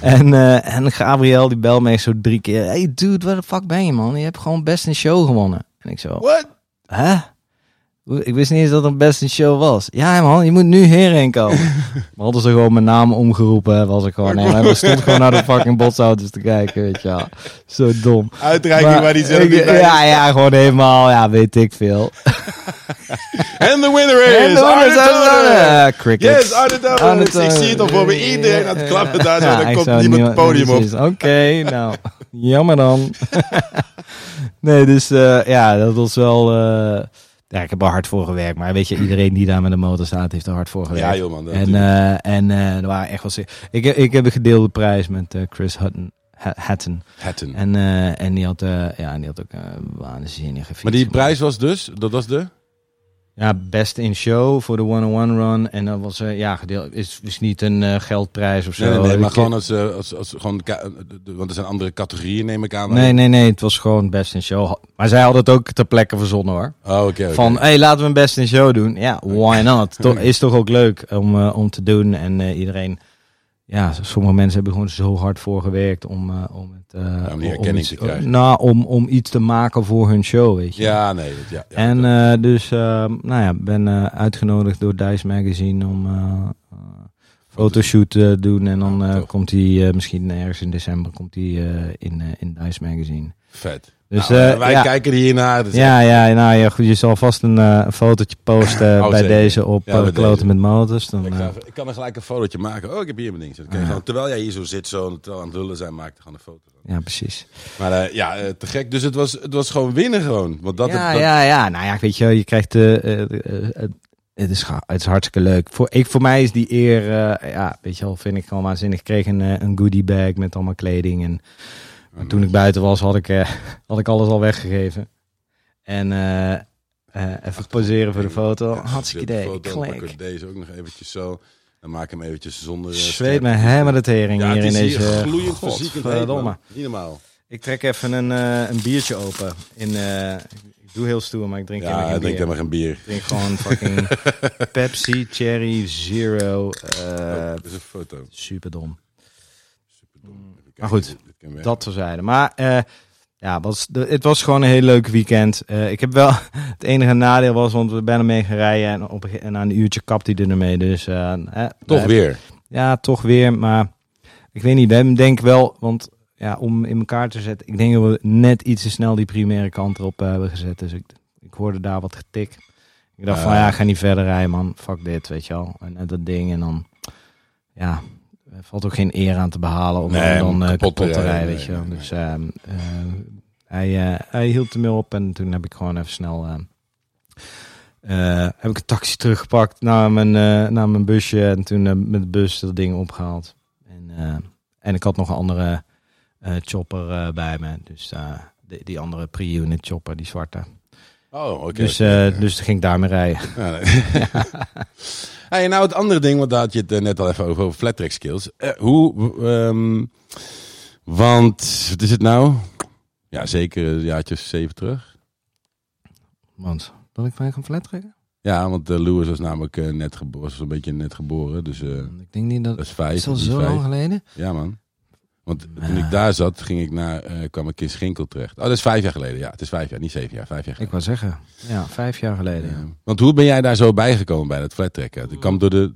en, en Gabriel die belde me zo drie keer. Hey dude, waar de fuck ben je man? Je hebt gewoon best een show gewonnen. En ik zo, What? hè? Ik wist niet eens dat het best een show was. Ja man, je moet nu hierheen komen. (laughs) maar hadden ze gewoon mijn naam omgeroepen, was ik gewoon. Nee, maar stond gewoon naar de fucking botsauto's te kijken, weet je wel. Zo dom. Uitreiking Maar waar die zelf ik- niet bij is. Ja, ja, gewoon helemaal, ja, weet ik veel. (laughs) En de winner is En Arne cricket. Yes, Arne Ik zie het al voor me. Iedereen aan het klappen daar. Ja, dan komt niemand het podium op. Oké, nou, jammer dan. (laughs) nee, dus eh, ja, dat was wel... eh, ja, ik heb er hard voor gewerkt. Maar weet je, iedereen die daar met de motor staat, heeft er hard voor gewerkt. Ja, joh, man. En, eh, en eh, er waren echt wel... zeer- Ik, ik heb een gedeelde prijs met eh, Chris Hutton. Ha- Hatton. Hatton. En, en die had, ja, die had ook een waanzinnige fiets. Maar die prijs was dus, dat was de? Ja, best in show voor de 101 run. En dat was, eh, ja, gedeeld, is, is niet een eh, geldprijs of zo. Nee, nee, nee, maar Ik- gewoon als, eh, als, als gewoon, want er zijn andere categorieën neem ik aan. Nee, nee, nee, het was gewoon best in show. Maar zij hadden het ook ter plekke verzonnen hoor. Oh, oké. Van, hé, hey, laten we een best in show doen. Ja, why not? Toch, (laughs) is toch ook leuk om, om te doen. En iedereen, ja, sommige mensen hebben gewoon zo hard voor gewerkt om, eh, om het... eh, om die erkenning iets- te krijgen. Nou, om, om iets te maken voor hun show, weet je. Ja, nee. Dat, ja, ja, en eh, dus, eh, nou ja, ben eh, uitgenodigd door Dice Magazine om eh eh, fotoshoot te doen. En dan Ja, eh, komt hij eh, misschien ergens in december komt hij eh, in, eh, in Dice Magazine. vet. Dus, Nou, eh, wij ja. kijken hiernaar. Dus Ja, ja, nou ja, goed. Je zal vast een, eh, een fotootje posten Oh, bij zeker. deze op Ja, eh, bij Kloten deze. met Motors. Dan, Ik, eh, ga ik kan er gelijk een fotootje maken. Oh, ik heb hier mijn ding. Dan kan je Ah, gewoon, terwijl jij hier zo zit, zo terwijl aan het lullen zijn, maak ik gewoon een foto. ja, precies. Maar eh, ja, eh, te gek. Dus het was, het was gewoon winnen gewoon. Want dat, ja, dat- ja, ja. Nou ja, weet je, wel, je krijgt... eh, eh, eh, eh, het is, het is hartstikke leuk. Voor, ik, voor mij is die eer, eh, ja, weet je wel, vind ik gewoon waanzinnig. Ik kreeg een, eh, een goodie bag met allemaal kleding. En Toen ik buiten was, had ik, eh, (laughs) had ik alles al weggegeven. En eh, eh, even poseren voor de foto. Ja, Hartstikke de idee. foto, Klik. ik deze ook nog eventjes zo. Dan maak ik hem eventjes zonder... Zweet me helemaal de tering Ja, hier in deze... gloeiend fysiek. Niet normaal. Ik trek even een, een biertje open. In, ik doe heel stoer, maar ik drink Ja, helemaal geen drinkt bier. helemaal geen bier. Ik drink gewoon fucking (laughs) Pepsi Cherry Zero. Oh, dit is een foto. super dom. Superdom. Even kijken, Maar goed, Dat terzijde. Maar eh, ja, was de, het was gewoon een heel leuk weekend. Eh, ik heb wel (laughs) het enige nadeel was, want we zijn ermee gaan rijden en, op, en na een uurtje kapt hij er ermee. Dus eh, eh, Toch we- weer. Ja, toch weer. Maar ik weet niet, hebben denk wel, want ja, om in elkaar te zetten. Ik denk dat we net iets te snel die primaire kant erop hebben gezet. Dus ik, ik hoorde daar wat getik. Ik dacht van Ah. ja, ik ga niet verder rijden man. Fuck dit, weet je wel. En, dat ding en dan, ja, valt ook geen eer aan te behalen om Nee, hem dan eh, kapot kapot, te rijden, weet je wel. Dus ehm, eh, hij, eh, hij hield ermee op en toen heb ik gewoon even snel... eh, eh, heb ik een taxi teruggepakt naar mijn, eh, naar mijn busje en toen eh, met de bus dat ding opgehaald. En, eh, en ik had nog een andere eh, chopper eh, bij me. Dus eh, die, die andere pre-unit chopper, die zwarte. Oh, oké. dus, oké, eh, dus ging ik daarmee rijden. Ja, nee. (laughs) hey, nou, het andere ding, want daar had je het eh, net al even over, over flat track skills. Eh, hoe, ehm, want, wat is het nou? Ja, zeker een jaartje zeven terug. Want dat ik mij gaan flat trekken? Ja, want eh, Lewis was namelijk net geboren, was een beetje net geboren, dus Ik denk niet dat... dat is vijf. Is dat zo vijf. lang geleden? Ja, man. Want toen ik daar zat, ging ik naar, eh, kwam ik in Schinkel terecht. Oh, dat is vijf jaar geleden. Ja, het is vijf jaar, niet zeven jaar, vijf jaar Ik geleden. wou zeggen, ja, vijf jaar geleden. ja. Want hoe ben jij daar zo bijgekomen bij dat flat tracken? Dat kwam door de,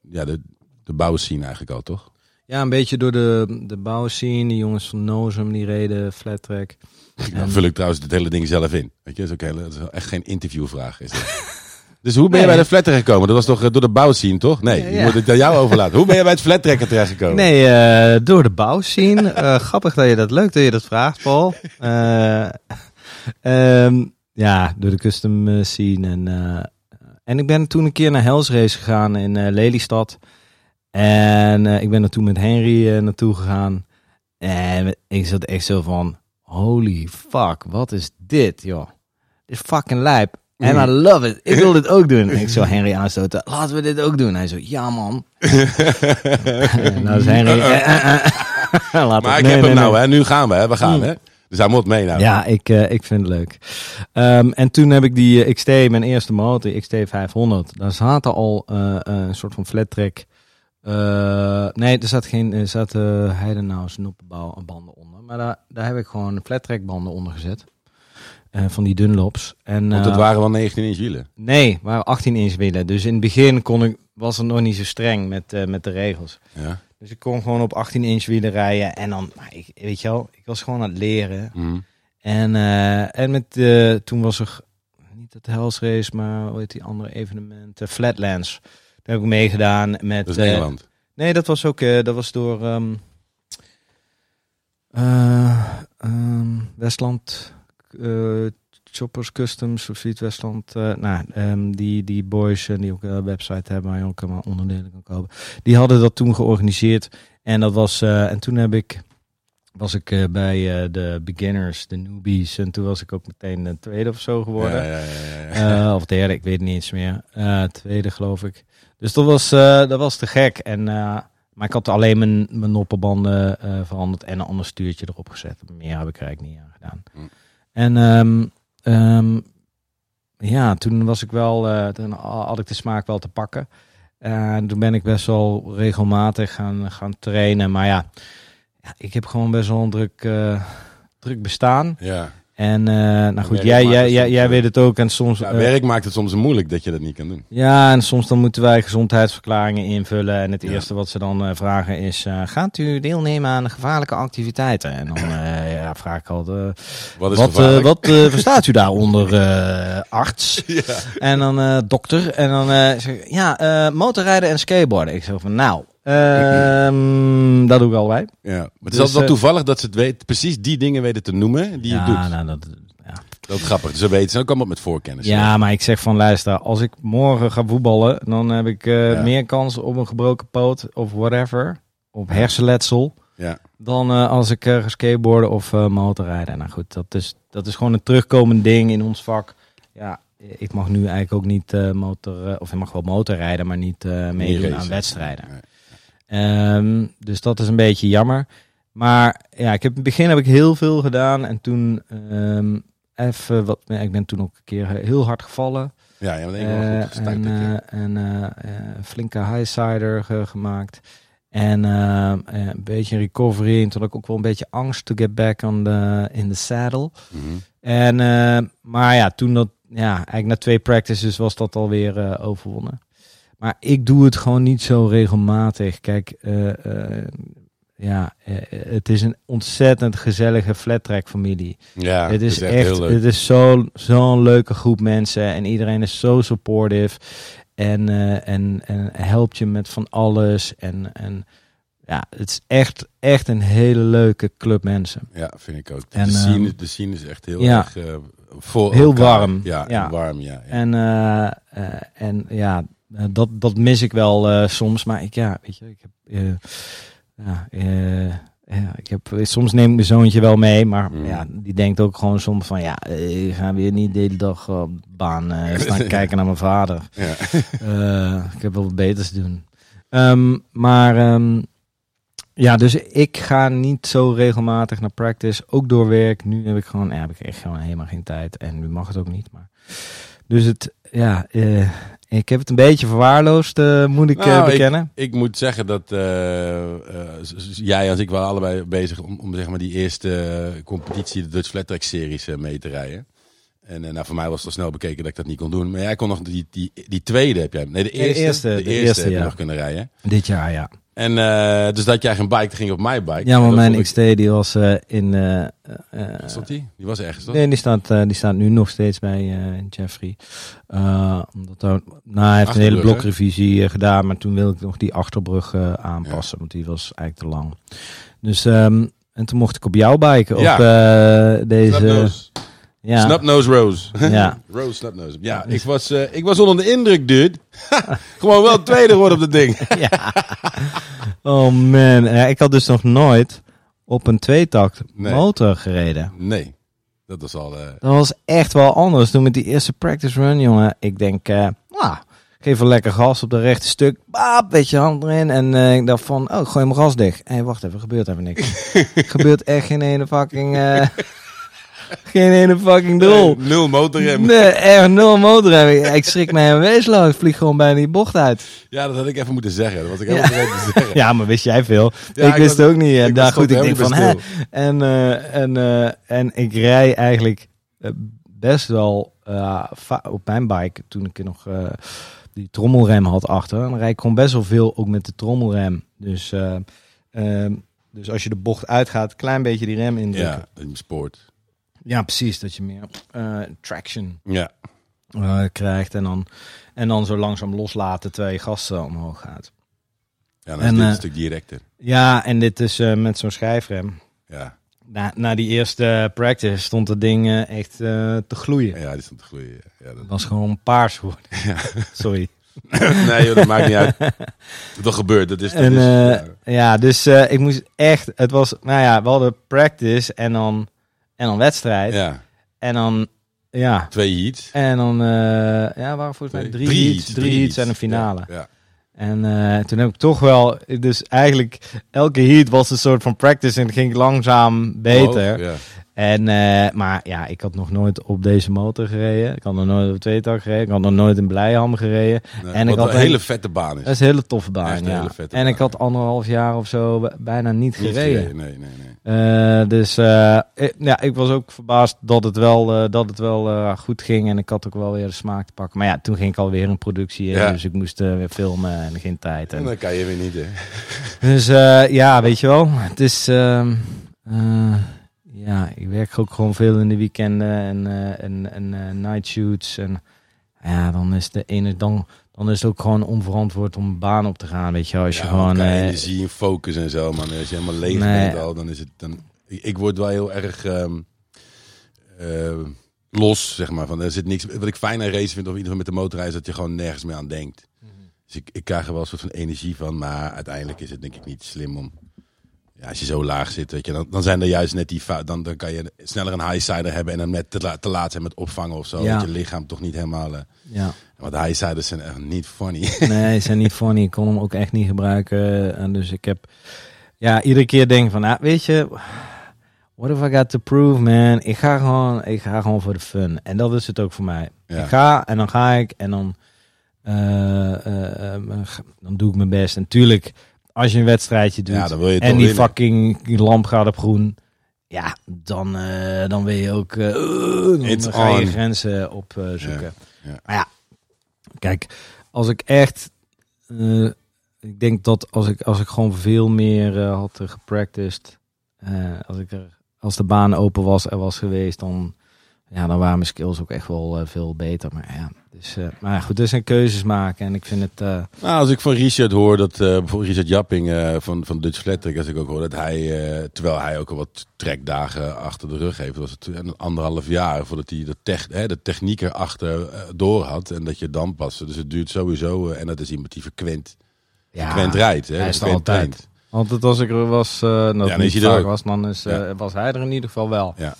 ja, de, de bouwscene eigenlijk al, toch? Ja, een beetje door de, de bouwscene. Die jongens van Nozem, die reden flat track. (laughs) Dan En- vul ik trouwens het hele ding zelf in. Weet je, dat is, ook hele, dat is echt geen interviewvraag. Is dat. Dus hoe ben je bij de flat gekomen? Dat was toch eh, door de bouwscene, toch? Nee, Ja, je moet het aan jou overlaten. Hoe ben je bij het flat tracken terechtgekomen? Nee, eh, door de bouwscene. (laughs) Eh, grappig dat je dat leuk dat je dat vraagt, Paul. Eh, (laughs) ehm, ja, door de custom scene. En, en ik ben toen een keer naar Hells Race gegaan in Lelystad. En ik ben er toen met Henry naartoe gegaan. En ik zat echt zo van, holy fuck, wat is dit, joh. Dit is fucking lijp. En I love it. Ik wil dit ook doen. En ik zou (laughs) Henry aanstoten. Laten we dit ook doen. Hij zo, ja man. (laughs) Nou is Henry. (laughs) Laat maar ik heb nee, hem nou, hè. Nu gaan we, hè. We gaan, Mm. hè. Dus hij moet mee nou. Ja, ik, eh, ik vind het leuk. Ehm, en toen heb ik die eh, XT, mijn eerste motor, XT 500. Daar zaten al eh, een soort van flat track. nee, er zat geen, er zaten Heidenau's noppenbouwbanden onder. Maar daar, daar heb ik gewoon flat track banden onder gezet. Eh, van die Dunlops. En, Want het eh, waren wel 19 inch wielen. Nee, maar 18 inch wielen. Dus in het begin kon ik, was het nog niet zo streng met, eh, met de regels. Ja. Dus ik kon gewoon op 18 inch wielen rijden. En dan, maar ik, weet je wel, ik was gewoon aan het leren. Mhm. En, en met, toen was er niet het Hells Race, maar hoe heet die andere evenement? Flatlands. Daar heb ik meegedaan met... Dat is Nederland. nee, dat was ook, dat was door ehm, eh, ehm, Westland Choppers Customs of Westland. eh, nou, ehm, die, die boys eh, die ook een website hebben waar je ook allemaal onderdelen kan kopen. Die hadden dat toen georganiseerd. En dat was, eh, en toen heb ik, was ik eh, bij eh, de beginners, de newbies. En toen was ik ook meteen de tweede of zo geworden. Ja, ja, ja. Eh, of derde, ik weet het niet eens meer. Eh, tweede geloof ik. Dus dat was, eh, dat was te gek. En, eh, maar ik had alleen mijn, mijn noppenbanden eh, veranderd en een ander stuurtje erop gezet. Meer heb ik er eigenlijk niet aan gedaan. Hm. En ehm, ehm, ja, toen was ik wel, eh, toen had ik de smaak wel te pakken. En toen ben ik best wel regelmatig gaan, gaan trainen. Maar ja, ik heb gewoon best wel een druk, eh, druk bestaan. ja. En eh, nou goed, jij, jij, jij, jij weet het ook. En soms, Ja, werk maakt het soms moeilijk dat je dat niet kan doen. ja, en soms dan moeten wij gezondheidsverklaringen invullen. En het Ja. eerste wat ze dan vragen is: gaat u deelnemen aan gevaarlijke activiteiten? En dan (clears throat) ja, vraag ik altijd: eh, Wat is wat, eh, wat eh, verstaat u daaronder, eh arts? (laughs) Ja. En dan dokter. En dan zeg ik: ja, motorrijden en skateboarden. Ik zeg van: nou, Ehm, (clears throat) dat doe ik allebei. Ja. Maar het is Dus, altijd wel toevallig dat ze het weet, precies die dingen weten te noemen die je ja, doet. nou, dat, ja. Dat is grappig. Ze weten ze ook allemaal met voorkennis. ja, maar ik zeg van luister, als ik morgen ga voetballen, dan heb ik Ja. meer kans op een gebroken poot of whatever. Op hersenletsel. Ja. Dan eh, als ik eh, ga skateboarden of eh, motorrijden. Nou goed, dat is, dat is gewoon een terugkomend ding in ons vak. Ja, ik mag nu eigenlijk ook niet motor, of ik mag wel motorrijden, maar niet meedoen aan wedstrijden. Nee. Ehm, dus dat is een beetje jammer. Maar ja, ik heb, in het begin heb ik heel veel gedaan. En toen ehm, even wat. ja, Ik ben toen ook een keer heel hard gevallen. Ja, ja, maar ik en en flinke highsider ge- gemaakt. En eh, eh, een beetje recovery. En toen had ik ook wel een beetje angst to get back on the, in the saddle. Mhm. En, eh, maar ja, toen dat, ja, eigenlijk na twee practices was dat alweer eh overwonnen. Maar ik doe het gewoon niet zo regelmatig. Kijk, eh, ja, het is een ontzettend gezellige flat track familie. Ja, het is echt, heel leuk. het is zo- zo'n leuke groep mensen en iedereen is zo supportive en, eh, en, en helpt je met van alles. En, en ja, het is echt, echt een hele leuke club mensen. Ja, vind ik ook. En, de, scene, ehm, de scene is echt heel ja. erg eh, voor Heel elkaar. warm. Ja, Ja. warm, ja. ja. En, eh, eh, en ja, eh, dat, dat mis ik wel eh, soms. Maar ik, ja, weet je, ik heb, eh, ja, eh, ja, ik heb, soms neem ik mijn zoontje wel mee, maar Mm. ja, die denkt ook gewoon soms van, ja, eh, ik ga weer niet de hele dag op de baan eh, (laughs) staan kijken naar mijn vader. Ja. (laughs) Eh, ik heb wel wat beters te doen. Ehm, maar ehm, ja, dus ik ga niet zo regelmatig naar practice, ook door werk. Nu heb ik gewoon, ja, heb ik echt gewoon helemaal geen tijd en nu mag het ook niet. Maar dus het, ja, eh, ik heb het een beetje verwaarloosd, eh, moet ik eh, Nou, bekennen. Ik moet zeggen dat eh, jij als ik waren allebei bezig om, om zeg maar die eerste competitie, de Dutch Flat Track series, mee te rijden. En nou, voor mij was het al snel bekeken dat ik dat niet kon doen. Maar jij kon nog die, die, die tweede heb jij. Nee, de eerste. eerste, de de eerste, eerste, heb je ja. nog kunnen rijden. Dit jaar, ja. En eh, dus dat jij geen bike, ging op mijn bike. Ja, maar mijn ik- XT die was eh, in... eh, Stond die? Die was ergens, toch? Nee, die staat, die staat nu nog steeds bij Jeffrey. Omdat hij, nou, hij heeft een hele blokrevisie gedaan, maar toen wilde ik nog die achterbrug aanpassen, want die was eigenlijk te lang. Dus, ehm, en toen mocht ik op jouw bike, op Ja. deze... Ja, Snapnose Rose. (laughs) Ja. Rose Snapnose. Ja, ik was, eh, ik was onder de indruk, dude. (laughs) Gewoon wel tweede geworden op dat ding. (laughs) ja. Oh man, ja, ik had dus nog nooit op een tweetakt Nee. motor gereden. Nee, dat was al... eh, Dat was echt wel anders. Toen met die eerste practice run, jongen. Ik denk, nou, geef wel lekker gas op de rechte stuk. Baap, weet je, hand erin. En ik dacht van, oh, gooi mijn gas dicht. Hé, wacht even, gebeurt even niks. gebeurt echt geen ene fucking... geen ene fucking drol. nee, nul motorrem. Nee, echt nul motor. Ik, ik schrik mij een weesloos. Ik vlieg gewoon bijna die bocht uit. Ja, dat had ik even moeten zeggen. Dat was ik helemaal vergeten te zeggen. (laughs) Ja, maar wist jij veel? Ja, ik wist was- het ook niet. En ik daar goed, ik denk van, hè. En, eh, en, eh, en ik rij eigenlijk eh, best wel op mijn bike, toen ik nog die trommelrem had achter, dan rijd ik gewoon best wel veel ook met de trommelrem. Dus, dus als je de bocht uitgaat, klein beetje die rem indrukken. Ja, in sport. Ja, precies. Dat je meer eh, traction Ja. eh, krijgt en dan, en dan zo langzaam loslaten terwijl je gas eh, omhoog gaat. Ja, dan is En, dit eh, een stuk directer. Ja, en dit is eh, met zo'n schijfrem. Ja. Na, na die eerste practice stond het ding eh, echt eh, te gloeien. ja, die stond te gloeien. Ja, dat... Het was gewoon paars geworden. (laughs) Sorry. (laughs) nee, joh, dat maakt niet uit. (laughs) Dat gebeurt. Dat is... Dat En, is eh, ja. ja, dus eh, ik moest echt... Het was, nou ja, we hadden practice en dan, en dan wedstrijd. ja, En dan, ja... twee heats. En dan, eh ja, waren volgens mij Twee- drie, heats, drie heats en een finale. Ja, ja. En eh, toen heb ik toch wel, dus eigenlijk elke heat was een soort van practice en het ging langzaam beter. Oh, ja. En, eh, maar ja, ik had nog nooit op deze motor gereden. Ik had nog nooit op tweetak gereden. Ik had nog nooit in Blijham gereden. Nee, En ik had een hele vette baan is. Dat is een hele toffe baan, Echt ja. vette en ik had anderhalf jaar of zo bijna niet Niet gereden. gereden, Nee, nee, nee. Eh, dus eh, ik- ja, ik was ook verbaasd dat het wel, dat het wel goed ging. En ik had ook wel weer de smaak te pakken. Maar ja, toen ging ik alweer in productie. Ja. Dus ik moest weer filmen en geen tijd. En En, dan kan je weer niet, hè. dus ja, weet je wel. Het is... eh, ja, ik werk ook gewoon veel in de weekenden en, eh, en, en eh, night shoots. En ja, dan is de ene... Dan, dan is het ook gewoon onverantwoord om een baan op te gaan, weet je. Als je Ja, gewoon... qua eh, energie en focus en zo, man. Als je helemaal leeg Nee. bent al, dan is het... Dan, ik, word wel heel erg ehm, eh, los, zeg maar. Van, er zit niks, wat ik fijn aan racen vind, of in ieder geval met de motorrijden, is dat je gewoon nergens meer aan denkt. Dus ik, ik krijg er wel een soort van energie van, maar uiteindelijk is het denk ik niet slim om... Ja, als je zo laag zit, weet je, dan, dan zijn er juist net die... Dan, dan kan je sneller een highsider hebben en dan net te, la- te laat zijn met opvangen of zo. Ja. Dat je lichaam toch niet helemaal... eh, ja. want highsiders zijn echt niet funny. (laughs) Nee, ze zijn niet funny. Ik kon hem ook echt niet gebruiken. En dus ik heb ja, iedere keer denk van, ah, weet je, what have I got to prove, man? Ik ga gewoon, ik ga gewoon voor de fun. En dat is het ook voor mij. Ja. Ik ga en dan ga ik en dan, eh, eh, eh, dan doe ik mijn best. En tuurlijk, als je een wedstrijdje doet Ja, dan wil je en die winnen. fucking lamp gaat op groen, ja, dan, eh, dan wil je ook, eh, dan ga je grenzen opzoeken. Ja, ja. Maar ja, kijk, als ik echt, eh, ik denk dat als ik, als ik gewoon veel meer eh, had uh, gepracticed, eh, als ik er, als de baan open was er was geweest, dan, ja, dan waren mijn skills ook echt wel eh, veel beter. Maar ja, dus, eh, maar ja, goed, er zijn keuzes maken en ik vind het, eh, Nou, als ik van Richard hoor, dat eh, bijvoorbeeld Richard Japping eh, van, van Dutch Flattrick, als ik ook hoor dat hij, eh, terwijl hij ook al wat trekdagen achter de rug heeft, was het een anderhalf jaar voordat hij de, tech, hè, de techniek erachter door had en dat je dan paste. Dus het duurt sowieso, en dat is iemand die frequent, ja, frequent rijdt. Hè, hij is altijd. traint. Want als ik er was, nou, ja, is niet hij er vaak was, dan is, eh, Ja. was hij er in ieder geval wel. Ja.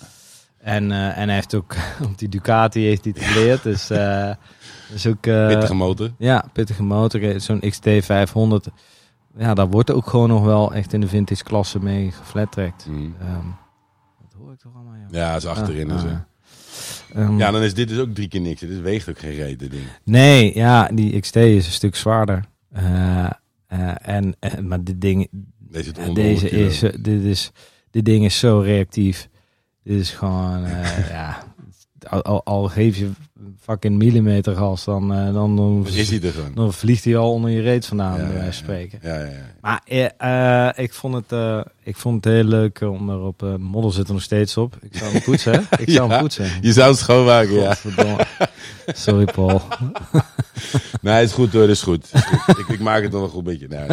En, eh, en hij heeft ook (laughs) op die Ducati heeft hij het geleerd. Dus, eh dus ook, eh, Pittige motor. Ja, pittige motor. Zo'n XT 500. Ja, daar wordt ook gewoon nog wel echt in de vintage klasse mee geflattrekt. Mm. Ehm dat hoor ik toch allemaal, ja. Ja, is achterin. Ehm, Ja, dan is dit dus ook drie keer niks. Dit weegt ook geen ding. Nee, ja, die XT is een stuk zwaarder. En, maar dit ding, Deze, het ja, onder deze 100 kilo. is, dit is, dit ding is zo reactief. Dit is gewoon, eh, (laughs) ja, al, al, al geef je fucking millimeter gas, dan, eh, dan, dan, is hij er gewoon. dan vliegt hij al onder je reet vandaan, bij wijze van spreken. ja, ja, ja. Maar eh, ik, vond het, ik vond het heel leuk om erop. eh modder zit er nog steeds op. Ik zou hem poetsen. hè? Ik zou (laughs) hem poetsen. Je zou het schoonmaken, ja. (laughs) Sorry, Paul. Nee, het is goed hoor, is goed. Is goed. ik, ik maak het nog een goed beetje. Nee,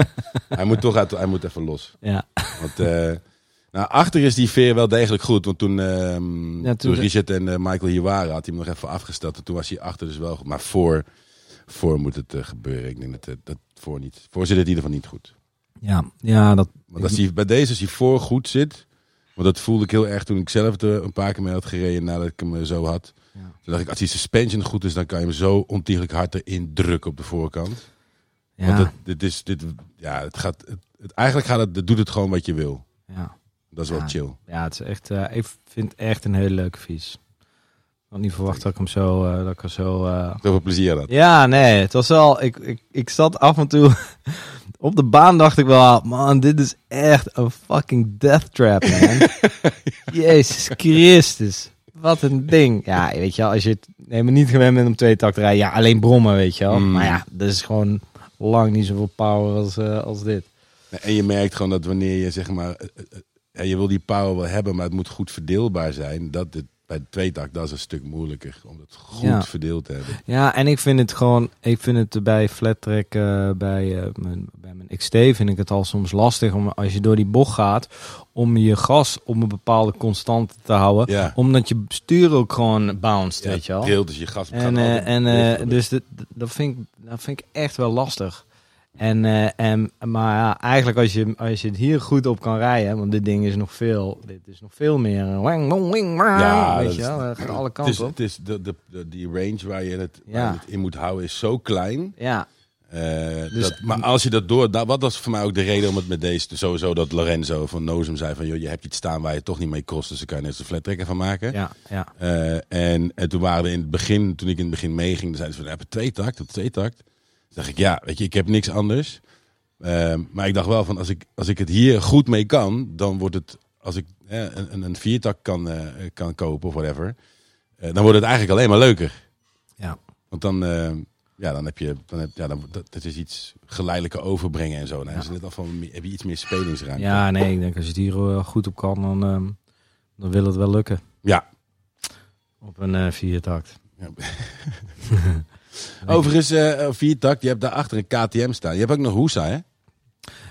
hij moet toch uit, hij moet even los. Ja, Want nou, achter is die veer wel degelijk goed. Want toen, Ja, toen, Richard en eh, Michael hier waren, had hij hem nog even afgesteld. En toen was hij achter dus wel goed. Maar voor, voor moet het eh, gebeuren. Ik denk dat, eh, dat voor niet. Voor zit het in ieder geval niet goed. ja, ja dat, Want als hij, bij deze, als hij voor goed zit. Want dat voelde ik heel erg toen ik zelf er een paar keer mee had gereden nadat ik hem zo had. Ja. Toen dacht ik, als die suspension goed is, dan kan je hem zo ontiegelijk hard erin drukken op de voorkant. ja, Want het, dit is, dit, ja, het gaat, het, eigenlijk gaat het, het doet het gewoon wat je wil. ja, Dat is wel Ja. chill. ja, het is echt. eh, ik vind het echt een hele leuke fiets. Ik had niet verwacht dat ik hem zo, eh, dat ik er zo. eh, Zoveel plezier aan. Ja, nee, het was wel. Ik, ik, ik zat af en toe (laughs) op de baan, dacht ik wel, man, dit is echt een fucking death trap, man. (laughs) Jezus Christus, wat een ding. Ja, weet je wel, als je het helemaal niet gewend bent om twee takt te rijden, ja, alleen brommen, weet je wel. Mm. Maar ja, dat is gewoon lang niet zoveel power als, als dit. En je merkt gewoon dat wanneer je zeg maar, ja, je wil die power wel hebben, maar het moet goed verdeelbaar zijn. Dat dit, bij de tweetakt, dat is een stuk moeilijker om het goed Ja. verdeeld te hebben. Ja, en ik vind het gewoon, ik vind het bij flat track, eh, bij, eh, mijn, bij mijn XT vind ik het al soms lastig om als je door die bocht gaat, om je gas op een bepaalde constante te houden. Ja. Omdat je stuur ook gewoon bounced, Ja, weet je wel. trilt, dus je gas En, altijd en dus dat, dat, vind ik, dat vind ik echt wel lastig. En, eh, en, maar ja, eigenlijk als je, als je het hier goed op kan rijden, want dit ding is nog veel, dit is nog veel meer. Ja, weet dat je is- wel, dat gaat alle het kanten is, op. het is de, de, de, die range waar je, het, waar Ja. je het in moet houden is zo klein. Ja, Eh, Dus- dat, maar als je dat door, dat, wat was voor mij ook de reden om het met deze, sowieso dat Lorenzo van Nozem zei van, joh, je hebt iets staan waar je toch niet mee kost, dus dan kan je net zo'n flat tracker van maken. ja, ja. Eh, en, en toen waren we in het begin, toen ik in het begin meeging, dan zeiden ze van, we hebben twee takt, twee takt. Dacht ik, ja, weet je, ik heb niks anders. Eh, maar ik dacht wel van, als ik, als ik het hier goed mee kan, dan wordt het, als ik eh, een, een, viertak kan, eh, kan kopen of whatever, eh, dan wordt het eigenlijk alleen maar leuker. Ja. Want dan, eh, ja, dan heb je, dan heb, ja, dan, dat, dat is iets geleidelijker overbrengen en zo. Dan Ja. is net al van, heb je iets meer spelingsruimte. Ja, nee, ik denk als je het hier eh, goed op kan, dan, ehm, dan wil het wel lukken. Ja. Op een viertakt. Ja. (laughs) Overigens, eh viertakt, je hebt daarachter een KTM staan. Je hebt ook nog Hoesa, hè?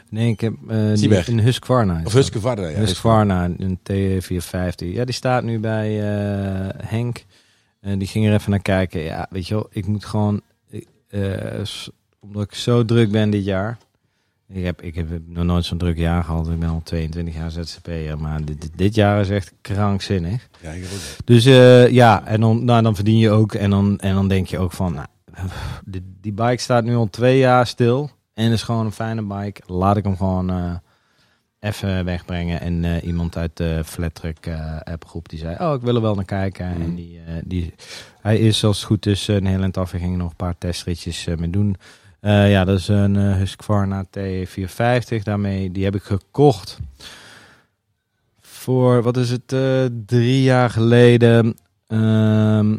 Nee, ik heb eh, die een Husqvarna. Of Husqvarna, ja. Husqvarna, een T450. Ja, die staat nu bij eh, Henk. En die ging er even naar kijken. Ja, weet je wel, ik moet gewoon... eh, omdat ik zo druk ben dit jaar. Ik heb, ik heb nog nooit zo'n druk jaar gehad. Ik ben al 22 jaar ZZP'er. Maar dit, jaar is echt krankzinnig. Ja, ik. Dus eh, ja, en dan, nou, dan verdien je ook. En dan, en dan denk je ook van, nou, die, die bike staat nu al twee jaar stil. En is gewoon een fijne bike. Laat ik hem gewoon eh, even wegbrengen. En eh, iemand uit de Flattrack eh appgroep die zei, oh, ik wil er wel naar kijken. Mhm. En die, die, hij is als het goed is een heel eind af. We gingen nog een paar testritjes mee doen. Ja, dat is een Husqvarna T450. Daarmee, die heb ik gekocht voor, wat is het, drie jaar geleden. ehm,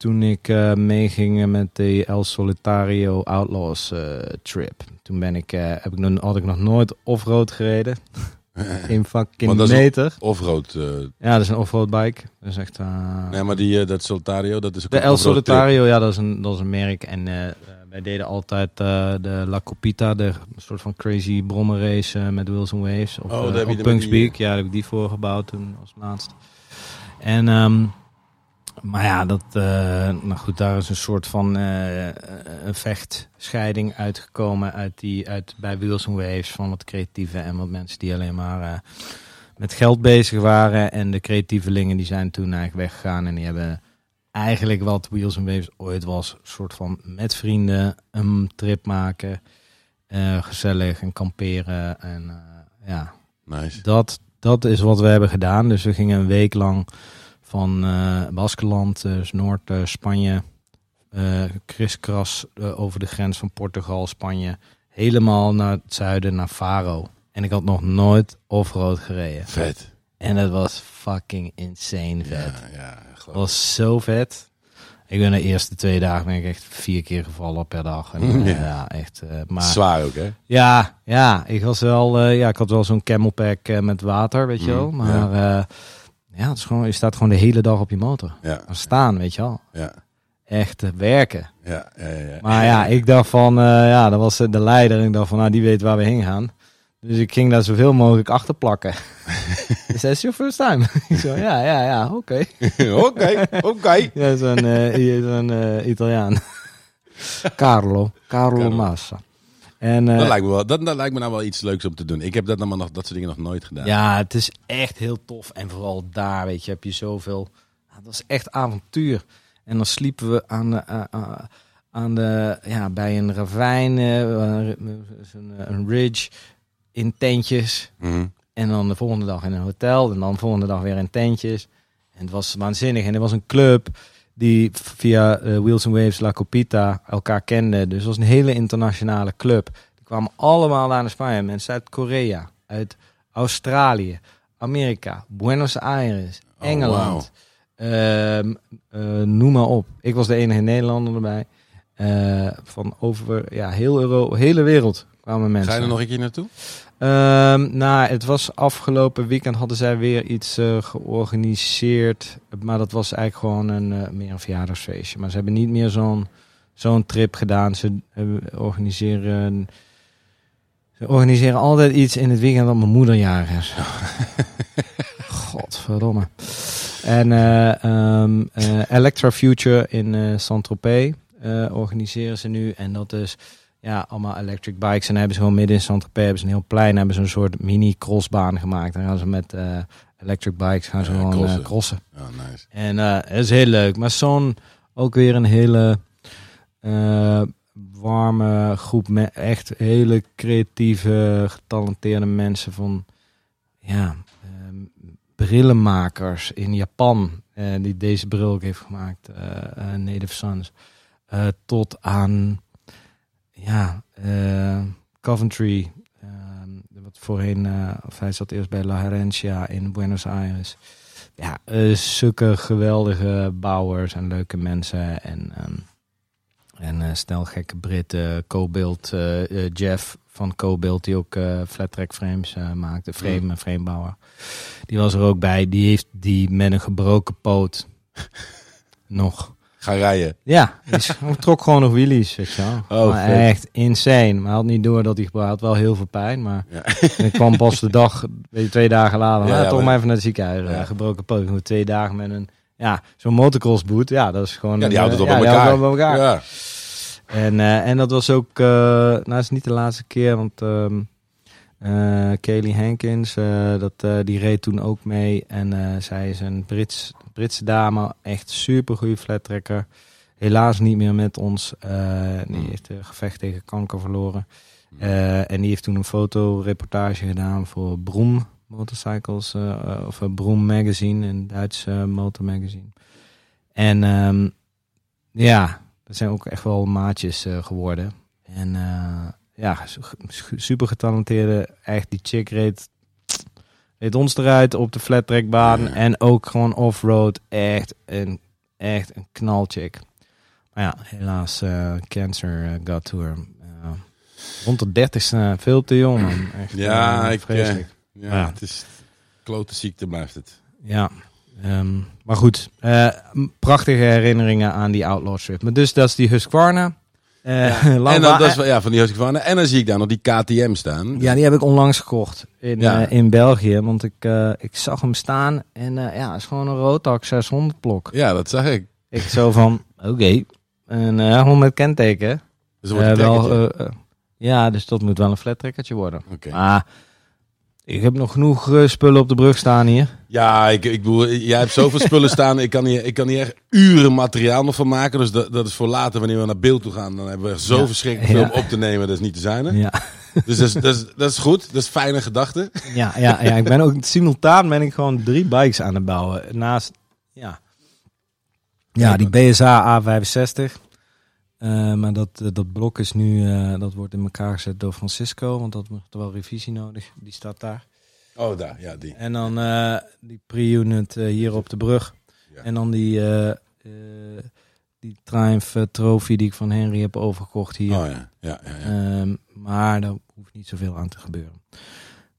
toen ik eh, meeging met de El Solitario Outlaws eh, trip. Toen ben ik, eh, heb ik nog, had ik nog nooit off-road gereden. (laughs) Geen fucking dat is- meter. Offroad. Ja, dat is een off-road bike. Dat is echt... nee, maar die, dat Soltario, dat is ook de El Solitario, ja, dat is een, dat is een merk. En wij deden altijd de La Copita, de soort van crazy brommerrace met and Waves. Op, Oh, daar heb je op de- Punks Peak. Ja, daar heb ik die voor gebouwd toen als laatst. En, ehm, maar ja, dat, eh, nou goed, daar is een soort van eh, een vechtscheiding uitgekomen uit die, uit, bij Wheels and Waves van wat creatieve en wat mensen die alleen maar met geld bezig waren. En de creatievelingen die zijn toen eigenlijk weggegaan en die hebben eigenlijk wat Wheels and Waves ooit was. Een soort van met vrienden een trip maken. gezellig en kamperen. En ja, Nice. dat, dat is wat we hebben gedaan. Dus we gingen een week lang van eh Baskeland, dus Noord-Spanje, eh kriskras eh, over de grens van Portugal, Spanje, helemaal naar het zuiden, naar Faro. En ik had nog nooit off-road gereden. Vet. En het was fucking insane vet. Ja, ja. Het was zo vet. Ik ben de eerste twee dagen ben ik echt vier keer gevallen per dag. En, eh, (laughs) Ja. ja. echt. eh, maar Zwaar ook, hè? ja, ja, ik was wel, eh, ja, ik had wel zo'n camelpack eh, met water, weet je Mm, wel. Maar ja. het is gewoon, je staat gewoon de hele dag op je motor. Ja, staan, weet je wel. ja, Echt eh, werken. ja, ja. ja. Maar ja, ik dacht van, eh, ja, dat was eh, de leider. En ik dacht van, nou, die weet waar we heen gaan. Dus ik ging daar zoveel mogelijk achter plakken. (laughs) Is that your first time? (laughs) ik zo, ja, ja, ja, oké. (laughs) Oké, oké. Ja, zo'n hier zo'n, eh, Italiaan. Carlo. Carlo, Carlo. Massa. En, eh, Dat lijkt, me wel, dat, dat lijkt me nou wel iets leuks om te doen. Ik heb dat, nog, dat soort dingen nog nooit gedaan. Ja, het is echt heel tof. En vooral daar, weet je, heb je zoveel... Dat is echt avontuur. En dan sliepen we aan de, eh, eh, aan de, ja, bij een ravijn, eh, een, een ridge, in tentjes. Mhm. En dan de volgende dag in een hotel. En dan de volgende dag weer in tentjes. En het was waanzinnig. En er was een club die via eh, Wheels and Waves La Copita elkaar kende. Dus het was een hele internationale club. Die kwamen allemaal naar de Spanje. Mensen uit Korea, uit Australië, Amerika, Buenos Aires, Oh, Engeland. Ehm, eh, noem maar op. Ik was de enige Nederlander erbij. Eh, van over ja, heel Euro, hele wereld kwamen mensen. Ga je er nog een keer naartoe? Ehm, nou, het was afgelopen weekend hadden zij weer iets eh, georganiseerd. Maar dat was eigenlijk gewoon een, eh, meer een verjaardagsfeestje. Maar ze hebben niet meer zo'n zo'n trip gedaan. Ze organiseren... Ze organiseren altijd iets in het weekend dat mijn moeder jarig is. (laughs) Godverdomme. En eh ehm, eh, Electra Future in Saint-Tropez organiseren ze nu. En dat is ja, allemaal electric bikes. En hebben ze gewoon midden in Saint-Tropez hebben ze een heel plein. Hebben ze een soort mini crossbaan gemaakt. Dan gaan ze met eh, electric bikes gaan ze Ja, gewoon crossen. eh, crossen. Oh, nice. En eh, het is heel leuk. Maar zo'n ook weer een hele eh, warme groep. Met echt hele creatieve, getalenteerde mensen van ja, ehm, brillenmakers in Japan. eh, die deze bril ook heeft gemaakt. eh, eh, Native Sons. Eh, tot aan ja, eh, Coventry. ehm, wat voorheen, eh, of hij zat eerst bij La Herencia in Buenos Aires. Ja, eh, zulke geweldige bouwers en leuke mensen. En, ehm, en eh stel gekke Britten. Co-build, eh, eh, Jeff van Co-build, die ook eh flat track frames eh, maakte. Frame, Mm. framebouwer. Die was er ook bij. Die heeft die met een gebroken poot (laughs) nog gaan rijden. Ja, (laughs) hij trok gewoon nog wheelies, weet je wel. Oh, echt insane. Maar hij had niet door dat hij gebruikt had wel heel veel pijn. Maar Ja. ik kwam pas de dag, weet je, twee dagen later, Ja, toch maar- even naar het ziekenhuis. Ja. Ja. gebroken poot. Twee dagen met een, ja, zo'n motocross boot. Ja, dat is gewoon... Ja, die houdt het eh, op bij elkaar. het op bij elkaar. Ja. En, eh, en dat was ook, eh nou is niet de laatste keer, want ehm eh Kaylee Hankins, eh, dat, eh, die reed toen ook mee. En eh, zij is een Brits, Britse dame, echt super goede flattrekker. Helaas niet meer met ons. eh, die heeft een gevecht tegen kanker verloren. Eh, en die heeft toen een fotoreportage gedaan voor Broom Motorcycles, eh, eh, of eh, Broom Magazine, een Duits eh, motormagazine. En ehm, ja, dat zijn ook echt wel maatjes eh, geworden. En eh, ja, su- su- super getalenteerde. Echt, die chick reed, reed ons eruit op de flat trackbaan. Ja. En ook gewoon off-road. Echt een, echt een knalchick. Maar ja, helaas, eh, cancer eh, got to her. Eh, rond de dertigste, veel te jong. man. Echt, Ja, ik, vreselijk. Ja, Ja. het is klote ziekte blijft het. Ja, ehm, maar goed. prachtige herinneringen aan die Outlaw Strip. Maar dus dat is die Husqvarna. Eh, (laughs) en dan, dat is, wel- ja, van die Husqvarna. En dan zie ik daar nog die KTM staan. Ja, die heb ik onlangs gekocht in, Ja. eh, in België. Want ik, eh, ik zag hem staan en eh, ja, het is gewoon een Rotax 600 blok. Ja, dat zag ik. Ik zo van, (laughs) oké. En eh, gewoon met kenteken. Dus wordt Eh, een wel, eh, eh, ja, dus dat moet wel een flat worden. Oké. Ik heb nog genoeg eh, spullen op de brug staan hier. Ja, ik, ik bedoel, jij hebt zoveel spullen staan. Ik kan, hier, ik kan hier echt uren materiaal nog van maken. Dus dat, dat is voor later, wanneer we naar beeld toe gaan. Dan hebben we zo Ja. verschrikkelijk veel Ja. op te nemen. Dat is niet te zijn. Hè? Ja. Dus dat is, dat, is, dat is goed. Dat is fijne gedachte. Ja, ja, ja, ik ben ook simultaan ben ik gewoon drie bikes aan het bouwen. Naast, ja, ja die BSA A65. Eh, maar dat, eh, dat blok is nu, eh, dat wordt in elkaar gezet door Francisco, want dat heeft wel revisie nodig. Die staat daar. Oh, daar. Ja, die. En dan die pre-unit hier op de brug. Ja. En dan die, die Triumph Trophy die ik van Henry heb overgekocht hier. Oh ja. Ja, ja, ja. Ehm, maar daar hoeft niet zoveel aan te gebeuren.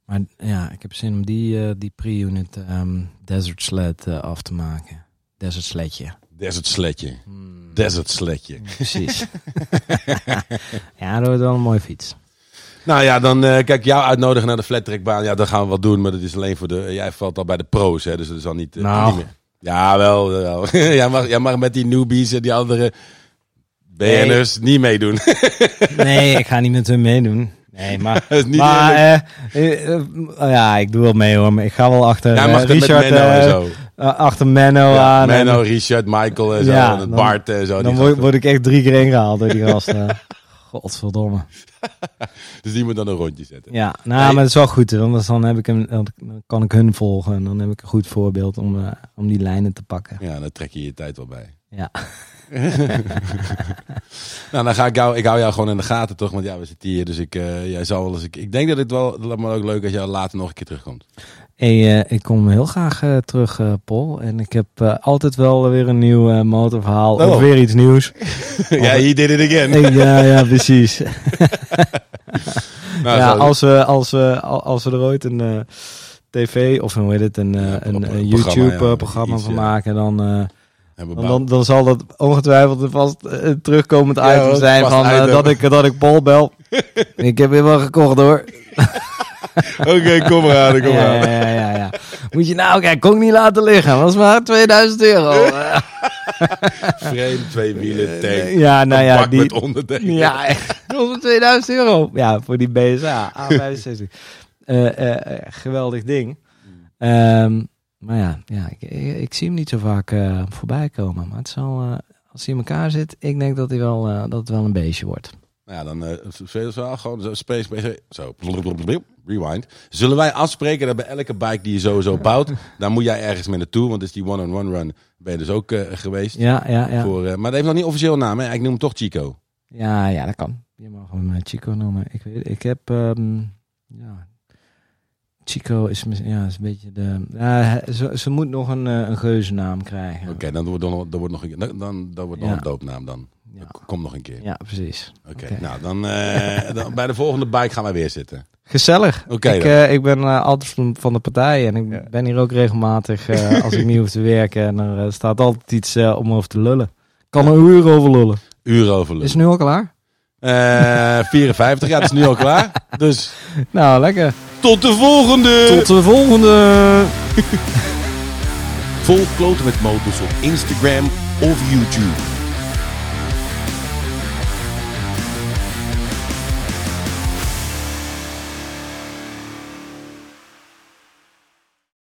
Maar ja, ik heb zin om die, die pre-unit ehm, Desert Sled af te maken. Desert Sledje. Desert sletje. Hmm, Desert sletje. (laughs) Precies. (laughs) ja, dat wordt wel een mooie fiets. Nou ja, dan eh, kijk, jou uitnodigen naar de flattrackbaan. Ja, dat gaan we wel doen, maar dat is alleen voor de... Jij valt al bij de pro's, hè, dus dat is al niet... eh, Nou. niet meer. Ja, wel. wel. (laughs) jij, mag, jij mag met die newbies en die andere BN'ers niet meedoen. Nee, ik ga niet met hun meedoen. Nee, maar... Maar eh, eh, eh, ja, ik doe wel mee hoor. Maar ik ga wel achter eh, met Richard, En eh, achter Menno Ja, aan. en- Menno, Richard, Michael en zo. Ja, en dan- Bart en zo. dan word, ik echt drie keer ingehaald door die gasten. (laughs) Godverdomme. (laughs) Dus die moet dan een rondje zetten. Ja, nou, Nee. maar het is wel goed. Want dan, heb ik een, dan kan ik hun volgen. En dan heb ik een goed voorbeeld om, eh, om die lijnen te pakken. Ja, dan trek je je tijd wel bij. Ja. (laughs) Nou, dan ga ik jou, ik hou jou gewoon in de gaten toch, want ja, we zitten hier, dus ik, eh, jij zal wel eens, ik, ik denk dat het wel, dat me ook leuk als jij later nog een keer terugkomt. Hey, eh, ik kom heel graag eh, terug, eh, Paul. En ik heb altijd wel weer een nieuw motorverhaal. Oh. Of weer iets nieuws. (laughs) ja, he did it again. Ja, ja, precies. (laughs) (laughs) Nou, ja, als we, als, we, al- als we er ooit een tv of een, hoe heet het, een, Ja, een, een programma, YouTube-programma ja, van ja. maken, dan, dan, dan, dan zal dat ongetwijfeld een vast eh, terugkomend item zijn van dat, ik, dat ik Paul bel. ik heb weer wel gekocht hoor. (laughs) Oké, kom maar aan, kom maar Ja, aan. ja, ja, ja, ja. Moet je nou, kijk, kon ik niet laten liggen. Was maar 2000 euro. (laughs) Eh, Frame, twee wielen, tank, ja, nou ja, die, met onderdelen. Ja, echt. Dat was maar 2000 euro. Ja, voor die BSA A65. Eh, eh, eh, geweldig ding. Ehm, maar ja, ja ik, ik, ik zie hem niet zo vaak eh, voorbij komen. Maar het zal, eh, als hij in elkaar zit, ik denk dat, hij wel, eh, dat het wel een beestje wordt. Nou ja, dan uh, we wel gewoon zo, space, space, zo, rewind. Zullen wij afspreken dat bij elke bike die je sowieso (laughs) bouwt, dan moet jij ergens mee naartoe, want is die one-on-one run, ben je dus ook eh, geweest. Ja, ja, ja. Voor, eh, maar dat heeft nog niet officieel naam, hè? Ik noem hem toch Chico. Ja, ja, dat kan. Je mag hem eh, Chico noemen. Ik weet, ik heb, ehm, ja, Chico is, ja, is een beetje de, ze, ze moet nog een, eh, een geuzennaam krijgen. Oké, dan wordt dan, dan wordt nog een, dan, dan, dan wordt nog Ja. een doopnaam dan. Kom nog een keer. Ja, precies. Oké, nou dan, eh, dan, bij de volgende bike gaan wij weer zitten. Gezellig. Oké. Ik, eh, ik ben eh, altijd van, de partij en ik ben hier ook regelmatig (laughs) als ik niet hoef te werken. En er staat altijd iets om over te lullen. Kan er een uur over lullen. Uur over lullen. Is nu al klaar? (laughs) 54, ja, het is nu al klaar. Dus. (laughs) Nou, lekker. Tot de volgende! Tot de volgende! Volg Kloten met Motors op Instagram of YouTube.